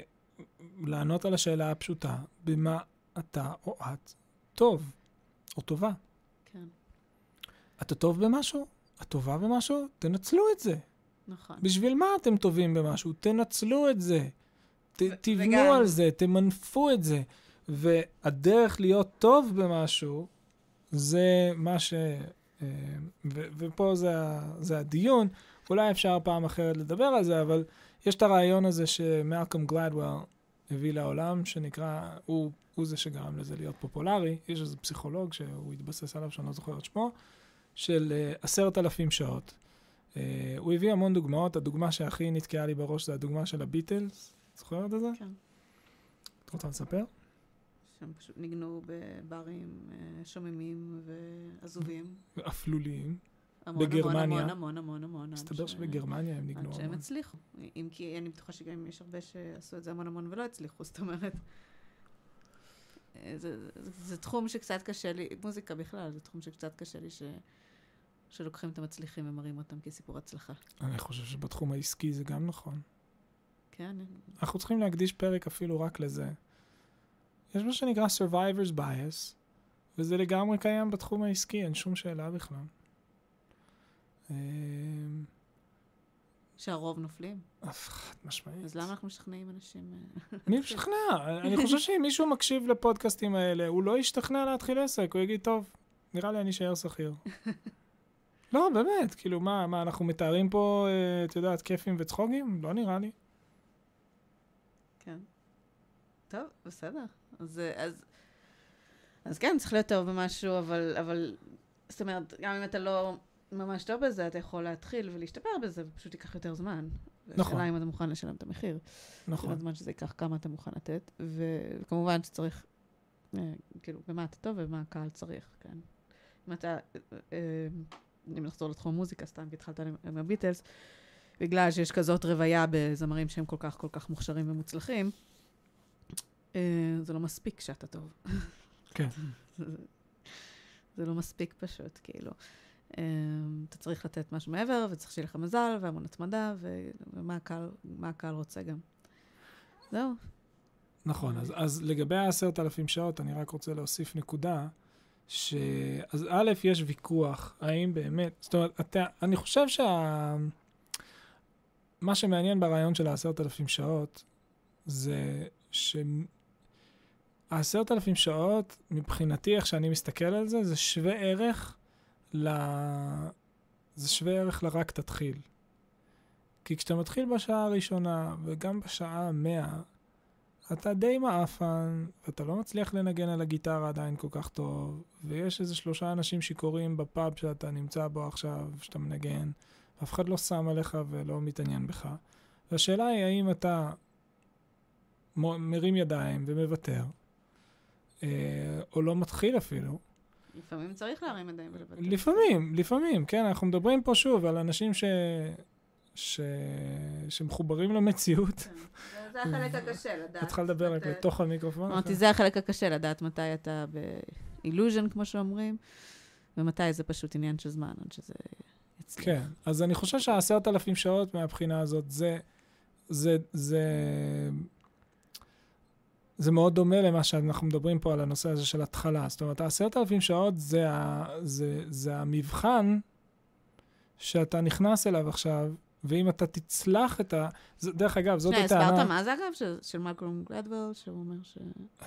לענות על השאלה הפשוטה, במה אתה או את טוב או טובה. כן. אתה טוב במשהו? את טובה במשהו? תנצלו את זה. נכון. בשביל מה אתם טובים במשהו? תנצלו את זה. ת, תבנו וגם... על זה, תמנפו את זה. והדרך להיות טוב במשהו, זה מה ש... אה, ו, ופה זה, זה הדיון. אולי אפשר פעם אחרת לדבר על זה, אבל יש את הרעיון הזה שמלקום גלדוול הביא לעולם, שנקרא, הוא, הוא זה שגרם לזה להיות פופולרי. יש איזה פסיכולוג שהוא התבסס עליו, שאני לא זוכר את שמו, של אה, עשרת uh, אלפים שעות. Uh, הוא הביא המון דוגמאות, הדוגמה שהכי נתקעה לי בראש זה הדוגמה של הביטלס. זוכרת את זה? כן. את רוצה לספר? שהם פשוט ניגנו בברים uh, שוממים ועזובים. אפלוליים. המון, בגרמניה. המון, המון, המון, המון. מסתבר ש... שבגרמניה הם ניגנו המון. עד שהם הצליחו. אם כי אני בטוחה שגם יש הרבה שעשו את זה המון המון ולא הצליחו, זאת אומרת. זה, זה, זה, זה תחום שקצת קשה לי, מוזיקה בכלל, זה תחום שקצת קשה לי ש, שלוקחים את המצליחים ומראים אותם כסיפור הצלחה. אני חושב שבתחום העסקי זה גם נכון. כן. אנחנו צריכים להקדיש פרק אפילו רק לזה. יש מה שנקרא Survivor's Bias, וזה לגמרי קיים בתחום העסקי, אין שום שאלה בכלל. שהרוב נופלים? חד משמעית. אז למה אנחנו משכנעים אנשים? אה, אני משכנע. אני חושב שאם מישהו מקשיב לפודקאסטים האלה, הוא לא ישתכנע להתחיל עסק, הוא יגיד, טוב, נראה לי אני אשאר שכיר. לא, באמת, כאילו, מה, מה, אנחנו מתארים פה, אה, את יודעת, כיפים וצחוגים? לא נראה לי. כן. טוב, בסדר. אז, אז, אז כן, צריך להיות טוב במשהו, אבל, אבל, זאת אומרת, גם אם אתה לא ממש טוב בזה, אתה יכול להתחיל ולהשתפר בזה, ופשוט ייקח יותר זמן. נכון. השאלה אם אתה מוכן לשלם את המחיר. נכון. הזמן שזה ייקח, כמה אתה מוכן לתת, וכמובן שצריך, אה, כאילו, במה אתה טוב ובמה הקהל צריך, כן. אם אתה, אה, אה, אם נחזור לתחום המוזיקה, סתם כי התחלת עם הביטלס, בגלל שיש כזאת רוויה בזמרים שהם כל כך כל כך מוכשרים ומוצלחים, זה לא מספיק שאתה טוב. כן. זה לא מספיק פשוט, כאילו. אמ, אתה צריך לתת משהו מעבר, וצריך שיהיה לך מזל, והמון התמדה, ומה הקהל, הקהל רוצה גם. זהו. נכון, אז, אז לגבי העשרת אלפים שעות, אני רק רוצה להוסיף נקודה, ש... אז א', יש ויכוח, האם באמת, זאת אומרת, אתה, אני חושב שה... מה שמעניין ברעיון של העשרת אלפים שעות, זה העשרת אלפים שעות, מבחינתי, איך שאני מסתכל על זה, זה שווה ערך ל... זה שווה ערך לרק תתחיל. כי כשאתה מתחיל בשעה הראשונה, וגם בשעה המאה, אתה די מעפן, ואתה לא מצליח לנגן על הגיטרה עדיין כל כך טוב, ויש איזה שלושה אנשים שיכורים בפאב שאתה נמצא בו עכשיו, שאתה מנגן, אף אחד לא שם עליך ולא מתעניין בך. והשאלה היא, האם אתה מרים ידיים ומוותר, אה, או לא מתחיל אפילו. לפעמים צריך להרים ידיים ולוותר. לפעמים, לפעמים, כן, אנחנו מדברים פה שוב על אנשים ש... ש... שמחוברים למציאות. כן, זה החלק הקשה, לדעת. את צריכה לדבר רק לתוך המיקרופון. אמרתי, זה החלק הקשה, לדעת מתי אתה באילוז'ן, כמו שאומרים, ומתי זה פשוט עניין של זמן, עד שזה יצליח. כן, אז אני חושב שהעשרת אלפים שעות מהבחינה הזאת, זה, זה, זה, זה מאוד דומה למה שאנחנו מדברים פה על הנושא הזה של התחלה. זאת אומרת, העשרת אלפים שעות זה, ה, זה, זה המבחן שאתה נכנס אליו עכשיו, ואם אתה תצלח את ה... דרך אגב, זאת הטענה... הסברת מה זה אגב? של, של מלקום גלדוול, שהוא אומר ש...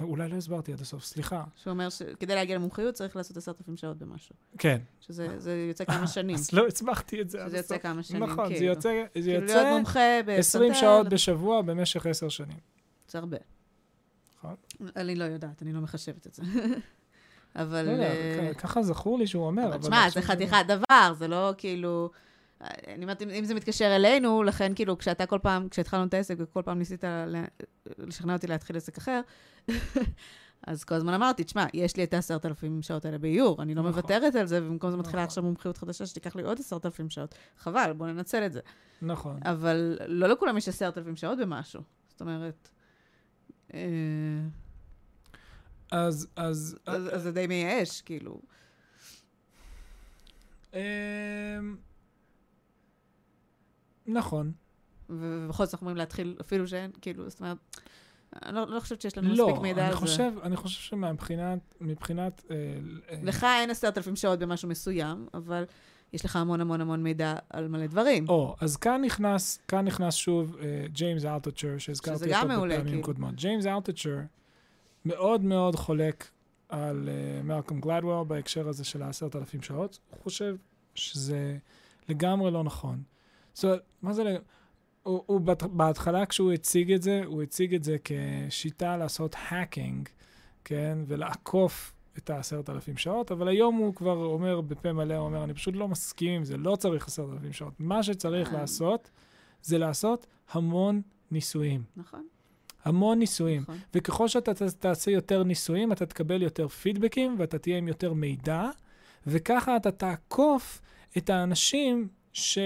אולי לא הסברתי עד הסוף, סליחה. שהוא אומר שכדי להגיע למומחיות צריך לעשות עשרת אלפים שעות במשהו. כן. שזה יוצא כמה שנים. אז לא הסברתי את זה עד הסוף. שזה יוצא כמה שנים, נכון, כאילו. זה יוצא, זה כאילו יוצא להיות מומחה 20 שעות בשבוע במשך עשר שנים. זה הרבה. נכון. אני לא יודעת, אני לא מחשבת את זה. אבל... לא יודע, ככה זכור לי שהוא אומר. אבל תשמע, זה חתיכת דבר, זה לא כאילו... אני אומרת, אם זה מתקשר אלינו, לכן כאילו, כשאתה כל פעם, כשהתחלנו את העסק וכל פעם ניסית לשכנע אותי להתחיל עסק אחר, אז כל הזמן אמרתי, תשמע, יש לי את העשרת אלפים שעות האלה באיור, אני לא נכון. מוותרת על זה, ובמקום זה מתחילה נכון. עכשיו מומחיות חדשה שתיקח לי עוד עשרת אלפים שעות. חבל, בוא ננצל את זה. נכון. אבל לא לכולם יש עשרת אלפים שעות במשהו. זאת אומרת... אה, אז, אז... אז זה די מייאש, כאילו. אמ, נכון. ובכל זאת אנחנו אומרים להתחיל, אפילו שאין, כאילו, זאת אומרת, אני לא, לא חושבת שיש לנו לא, מספיק מידע על חושב, זה. לא, אני חושב שמבחינת, מבחינת... אה, אה, לך אין עשרת אלפים שעות במשהו מסוים, אבל יש לך המון המון המון מידע על מלא דברים. או, אז כאן נכנס, כאן נכנס שוב ג'יימס uh, אלטצ'ר, שהזכרתי אותו בפעמים כאילו. קודמות. ג'יימס אלטצ'ר מאוד מאוד חולק על מלקום uh, גלדוול בהקשר הזה של העשרת אלפים שעות. הוא חושב שזה לגמרי לא נכון. זאת אומרת, מה זה... הוא, הוא בהתחלה כשהוא הציג את זה, הוא הציג את זה כשיטה לעשות האקינג, כן? ולעקוף את העשרת אלפים שעות, אבל היום הוא כבר אומר בפה מלא, הוא אומר, אני פשוט לא מסכים עם זה, לא צריך עשרת אלפים שעות. מה שצריך לעשות, זה לעשות המון ניסויים. נכון. המון ניסויים. נכון. וככל שאתה תעשה יותר ניסויים, אתה תקבל יותר פידבקים ואתה תהיה עם יותר מידע, וככה אתה תעקוף את האנשים ש...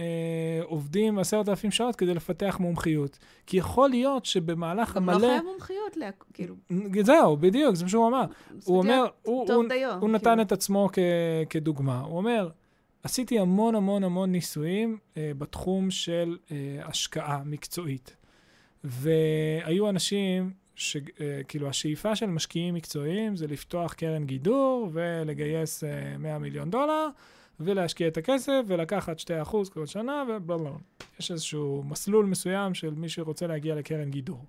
אה, עובדים עשרת אלפים שעות כדי לפתח מומחיות. כי יכול להיות שבמהלך המלא... גם לא חייב מומחיות, לה... כאילו... זהו, בדיוק, זה מה שהוא אמר. הוא אומר, הוא, הוא, דיו, הוא נתן כאילו. את עצמו כ, כדוגמה. הוא אומר, עשיתי המון המון המון ניסויים אה, בתחום של אה, השקעה מקצועית. והיו אנשים שכאילו השאיפה של משקיעים מקצועיים זה לפתוח קרן גידור ולגייס 100 אה, מיליון דולר. ולהשקיע את הכסף ולקחת 2% כל שנה ובלה בלה. יש איזשהו מסלול מסוים של מי שרוצה להגיע לקרן גידור.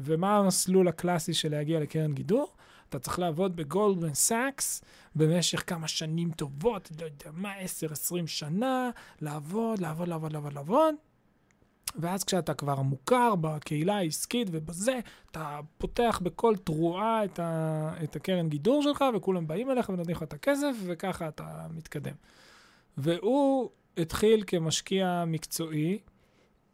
ומה המסלול הקלאסי של להגיע לקרן גידור? אתה צריך לעבוד בגולדמן סאקס במשך כמה שנים טובות, לא יודע מה, 10-20 שנה, לעבוד, לעבוד, לעבוד, לעבוד, לעבוד. ואז כשאתה כבר מוכר בקהילה העסקית ובזה, אתה פותח בקול תרועה את, ה, את הקרן גידור שלך, וכולם באים אליך ונותנים לך את הכסף, וככה אתה מתקדם. והוא התחיל כמשקיע מקצועי,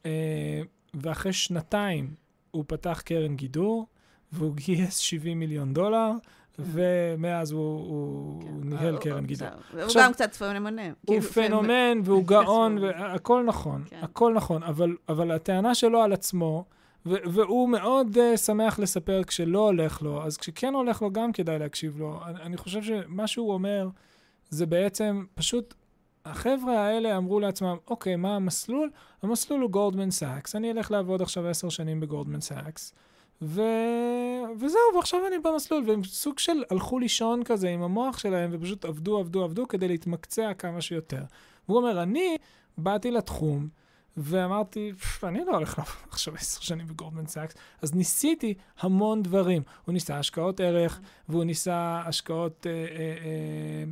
אה, ואחרי שנתיים הוא פתח קרן גידור, והוא גייס 70 מיליון דולר. ומאז הוא, הוא, כן. הוא ניהל קרן גידור. הוא גם קצת פנומנם. הוא כאילו, פנומן והוא גאון, והכל נכון, כן. הכל נכון, אבל, אבל הטענה שלו על עצמו, והוא מאוד uh, שמח לספר כשלא הולך לו, אז כשכן הולך לו גם כדאי להקשיב לו. אני, אני חושב שמה שהוא אומר זה בעצם פשוט החבר'ה האלה אמרו לעצמם, אוקיי, מה המסלול? המסלול הוא גולדמן סאקס, אני אלך לעבוד עכשיו עשר שנים בגולדמן סאקס, ו... וזהו, ועכשיו אני במסלול, והם סוג של הלכו לישון כזה עם המוח שלהם, ופשוט עבדו, עבדו, עבדו כדי להתמקצע כמה שיותר. והוא אומר, אני באתי לתחום, ואמרתי, "פפ, אני לא הולך לעבוד עכשיו עשר שנים בגולדמן סאקס. אז ניסיתי המון דברים. הוא ניסה השקעות ערך, והוא ניסה השקעות, אה, אה, אה,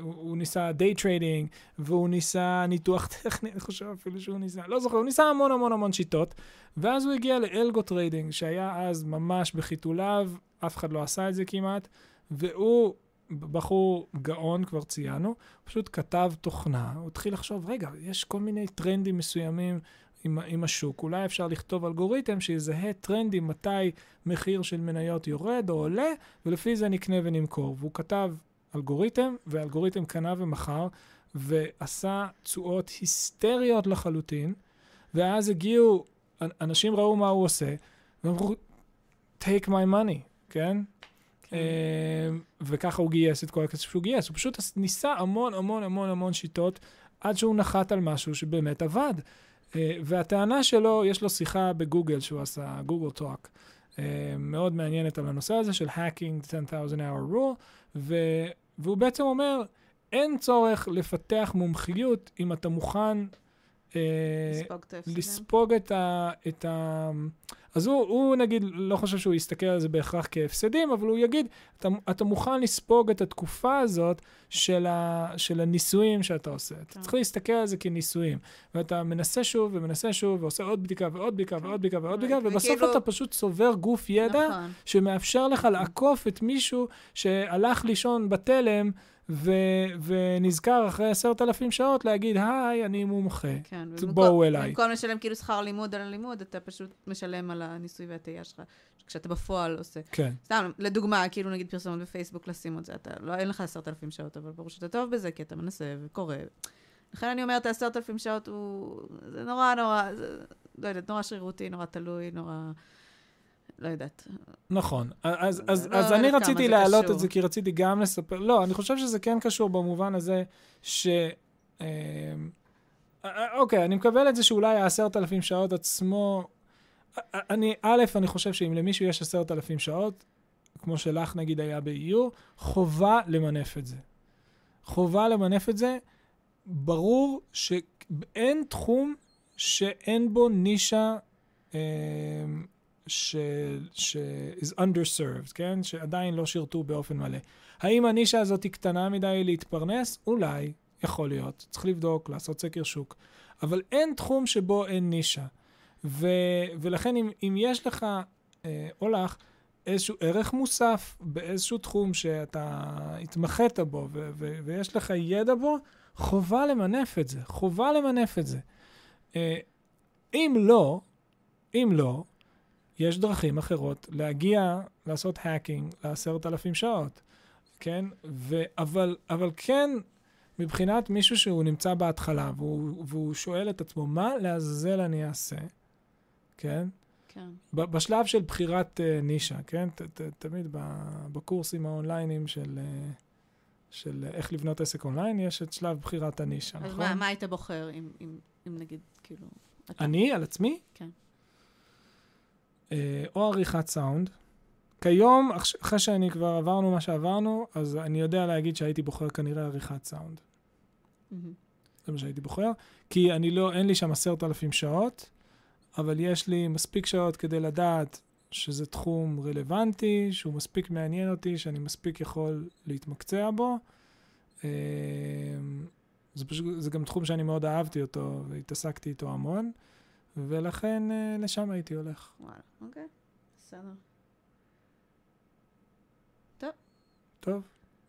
הוא, הוא ניסה day trading, והוא ניסה ניתוח טכני, אני חושב אפילו שהוא ניסה, לא זוכר, הוא ניסה המון המון המון שיטות, ואז הוא הגיע ל algo trading, שהיה אז ממש בחיתוליו, אף אחד לא עשה את זה כמעט, והוא בחור גאון, כבר ציינו, פשוט כתב תוכנה, הוא התחיל לחשוב, רגע, יש כל מיני טרנדים מסוימים עם, עם השוק, אולי אפשר לכתוב אלגוריתם שיזהה טרנדים מתי מחיר של מניות יורד או עולה, ולפי זה נקנה ונמכור. והוא כתב אלגוריתם, ואלגוריתם קנה ומכר, ועשה תשואות היסטריות לחלוטין, ואז הגיעו, אנשים ראו מה הוא עושה, ואמרו, take my money, כן? כן. אה, וככה הוא גייס את כל הכסף שהוא גייס. הוא פשוט ניסה המון המון המון המון שיטות עד שהוא נחת על משהו שבאמת עבד. אה, והטענה שלו, יש לו שיחה בגוגל שהוא עשה, גוגל טוק, מאוד מעניינת על הנושא הזה של hacking 10,000 hour rule, ו, והוא בעצם אומר, אין צורך לפתח מומחיות אם אתה מוכן לספוג את ההפסדים. לספוג את ה... את ה... אז הוא, הוא נגיד, לא חושב שהוא יסתכל על זה בהכרח כהפסדים, אבל הוא יגיד, אתה, אתה מוכן לספוג את התקופה הזאת של, ה, של הניסויים שאתה עושה. אתה כן. צריך להסתכל על זה כניסויים. ואתה מנסה שוב ומנסה שוב, ועושה עוד בדיקה ועוד בדיקה ועוד בדיקה ועוד בדיקה, וכאילו- ובסוף אתה פשוט צובר גוף ידע נכון. שמאפשר לך לעקוף את מישהו שהלך לישון בתלם ו- ונזכר אחרי עשרת אלפים שעות להגיד, היי, אני מומחה. כן. בואו אליי. במקום לשלם כאילו שכר לימוד על הלימוד, אתה פשוט משלם על הניסוי והטעייה שלך, כשאתה בפועל עושה. כן, סתם, לדוגמה, כאילו נגיד פרסומות בפייסבוק לשים את זה, אתה, לא, אין לך עשרת אלפים שעות, אבל ברור שאתה טוב בזה, כי אתה מנסה וקורא. לכן אני אומרת, העשרת אלפים שעות הוא... זה נורא נורא, זה, לא יודעת, נורא שרירותי, נורא תלוי, נורא... לא יודעת. נכון. אז, אז, לא אז אני רציתי להעלות קשור. את זה, כי רציתי גם לספר, לא, אני חושב שזה כן קשור במובן הזה ש... אה, אה, אוקיי, אני מקבל את זה שאולי העשרת אלפים שעות עצמו... אה, אני, א', אני חושב שאם למישהו יש עשרת אלפים שעות, כמו שלך נגיד היה ב-EU, חובה למנף את זה. חובה למנף את זה. ברור שאין תחום שאין בו נישה אה, ש... ש... is underserved, כן? שעדיין לא שירתו באופן מלא. האם הנישה הזאת היא קטנה מדי להתפרנס? אולי, יכול להיות. צריך לבדוק, לעשות סקר שוק. אבל אין תחום שבו אין נישה. ו... ולכן אם, אם יש לך, אה, או לך, איזשהו ערך מוסף באיזשהו תחום שאתה התמחית בו ו- ו- ויש לך ידע בו, חובה למנף את זה. חובה למנף את זה. אה, אם לא, אם לא, יש דרכים אחרות להגיע, לעשות האקינג לעשרת אלפים שעות, כן? ו- אבל, אבל כן, מבחינת מישהו שהוא נמצא בהתחלה והוא, והוא שואל את עצמו, מה לעזאזל אני אעשה, כן? כן. ב- בשלב של בחירת uh, נישה, כן? ת, ת, תמיד ב- בקורסים האונליינים של, uh, של uh, איך לבנות עסק אונליין, יש את שלב בחירת הנישה, אז נכון? מה, מה היית בוחר, אם, אם, אם נגיד, כאילו... אתה- אני, על עצמי? כן. אה, או עריכת סאונד. כיום, אחרי שאני כבר עברנו מה שעברנו, אז אני יודע להגיד שהייתי בוחר כנראה עריכת סאונד. זה מה שהייתי בוחר. כי אני לא, אין לי שם עשרת אלפים שעות, אבל יש לי מספיק שעות כדי לדעת שזה תחום רלוונטי, שהוא מספיק מעניין אותי, שאני מספיק יכול להתמקצע בו. אה, זה פשוט, זה גם תחום שאני מאוד אהבתי אותו והתעסקתי איתו המון, ולכן אה, לשם הייתי הולך. וואלה, אוקיי, בסדר. טוב,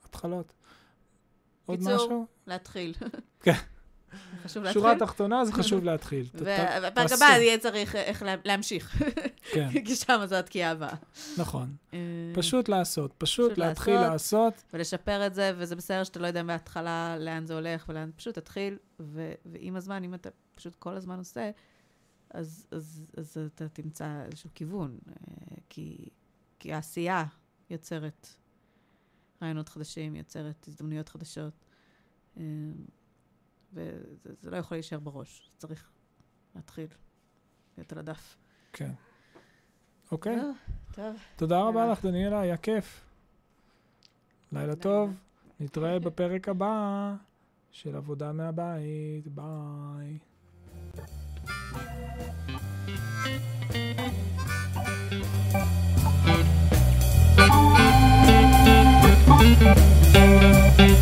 התחלות. עוד קיצור, משהו? להתחיל. כן. חשוב להתחיל. שורה תחתונה זה חשוב להתחיל. והפרק. הבא יהיה צריך אה, איך לה- להמשיך, כן, כי שם זו התקיעה הבאה. נכון. אה, פשוט לעשות, פשוט להתחיל לעשות. ולשפר את זה, וזה בסדר שאתה לא יודע מההתחלה לאן זה הולך ולאן, פשוט תתחיל, ועם הזמן, אם אתה פשוט כל הזמן עושה, אז, אז, אז אתה תמצא איזשהו כיוון, אה, כי, כי העשייה יוצרת רעיונות חדשים, יוצרת הזדמנויות חדשות, אה, וזה זה לא יכול להישאר בראש, צריך להתחיל להיות על הדף. כן. אוקיי? טוב. תודה רבה. לך, דניאלה, היה כיף. לילה טוב, נתראה בפרק הבא של עבודה מהבית, ביי. Thank you.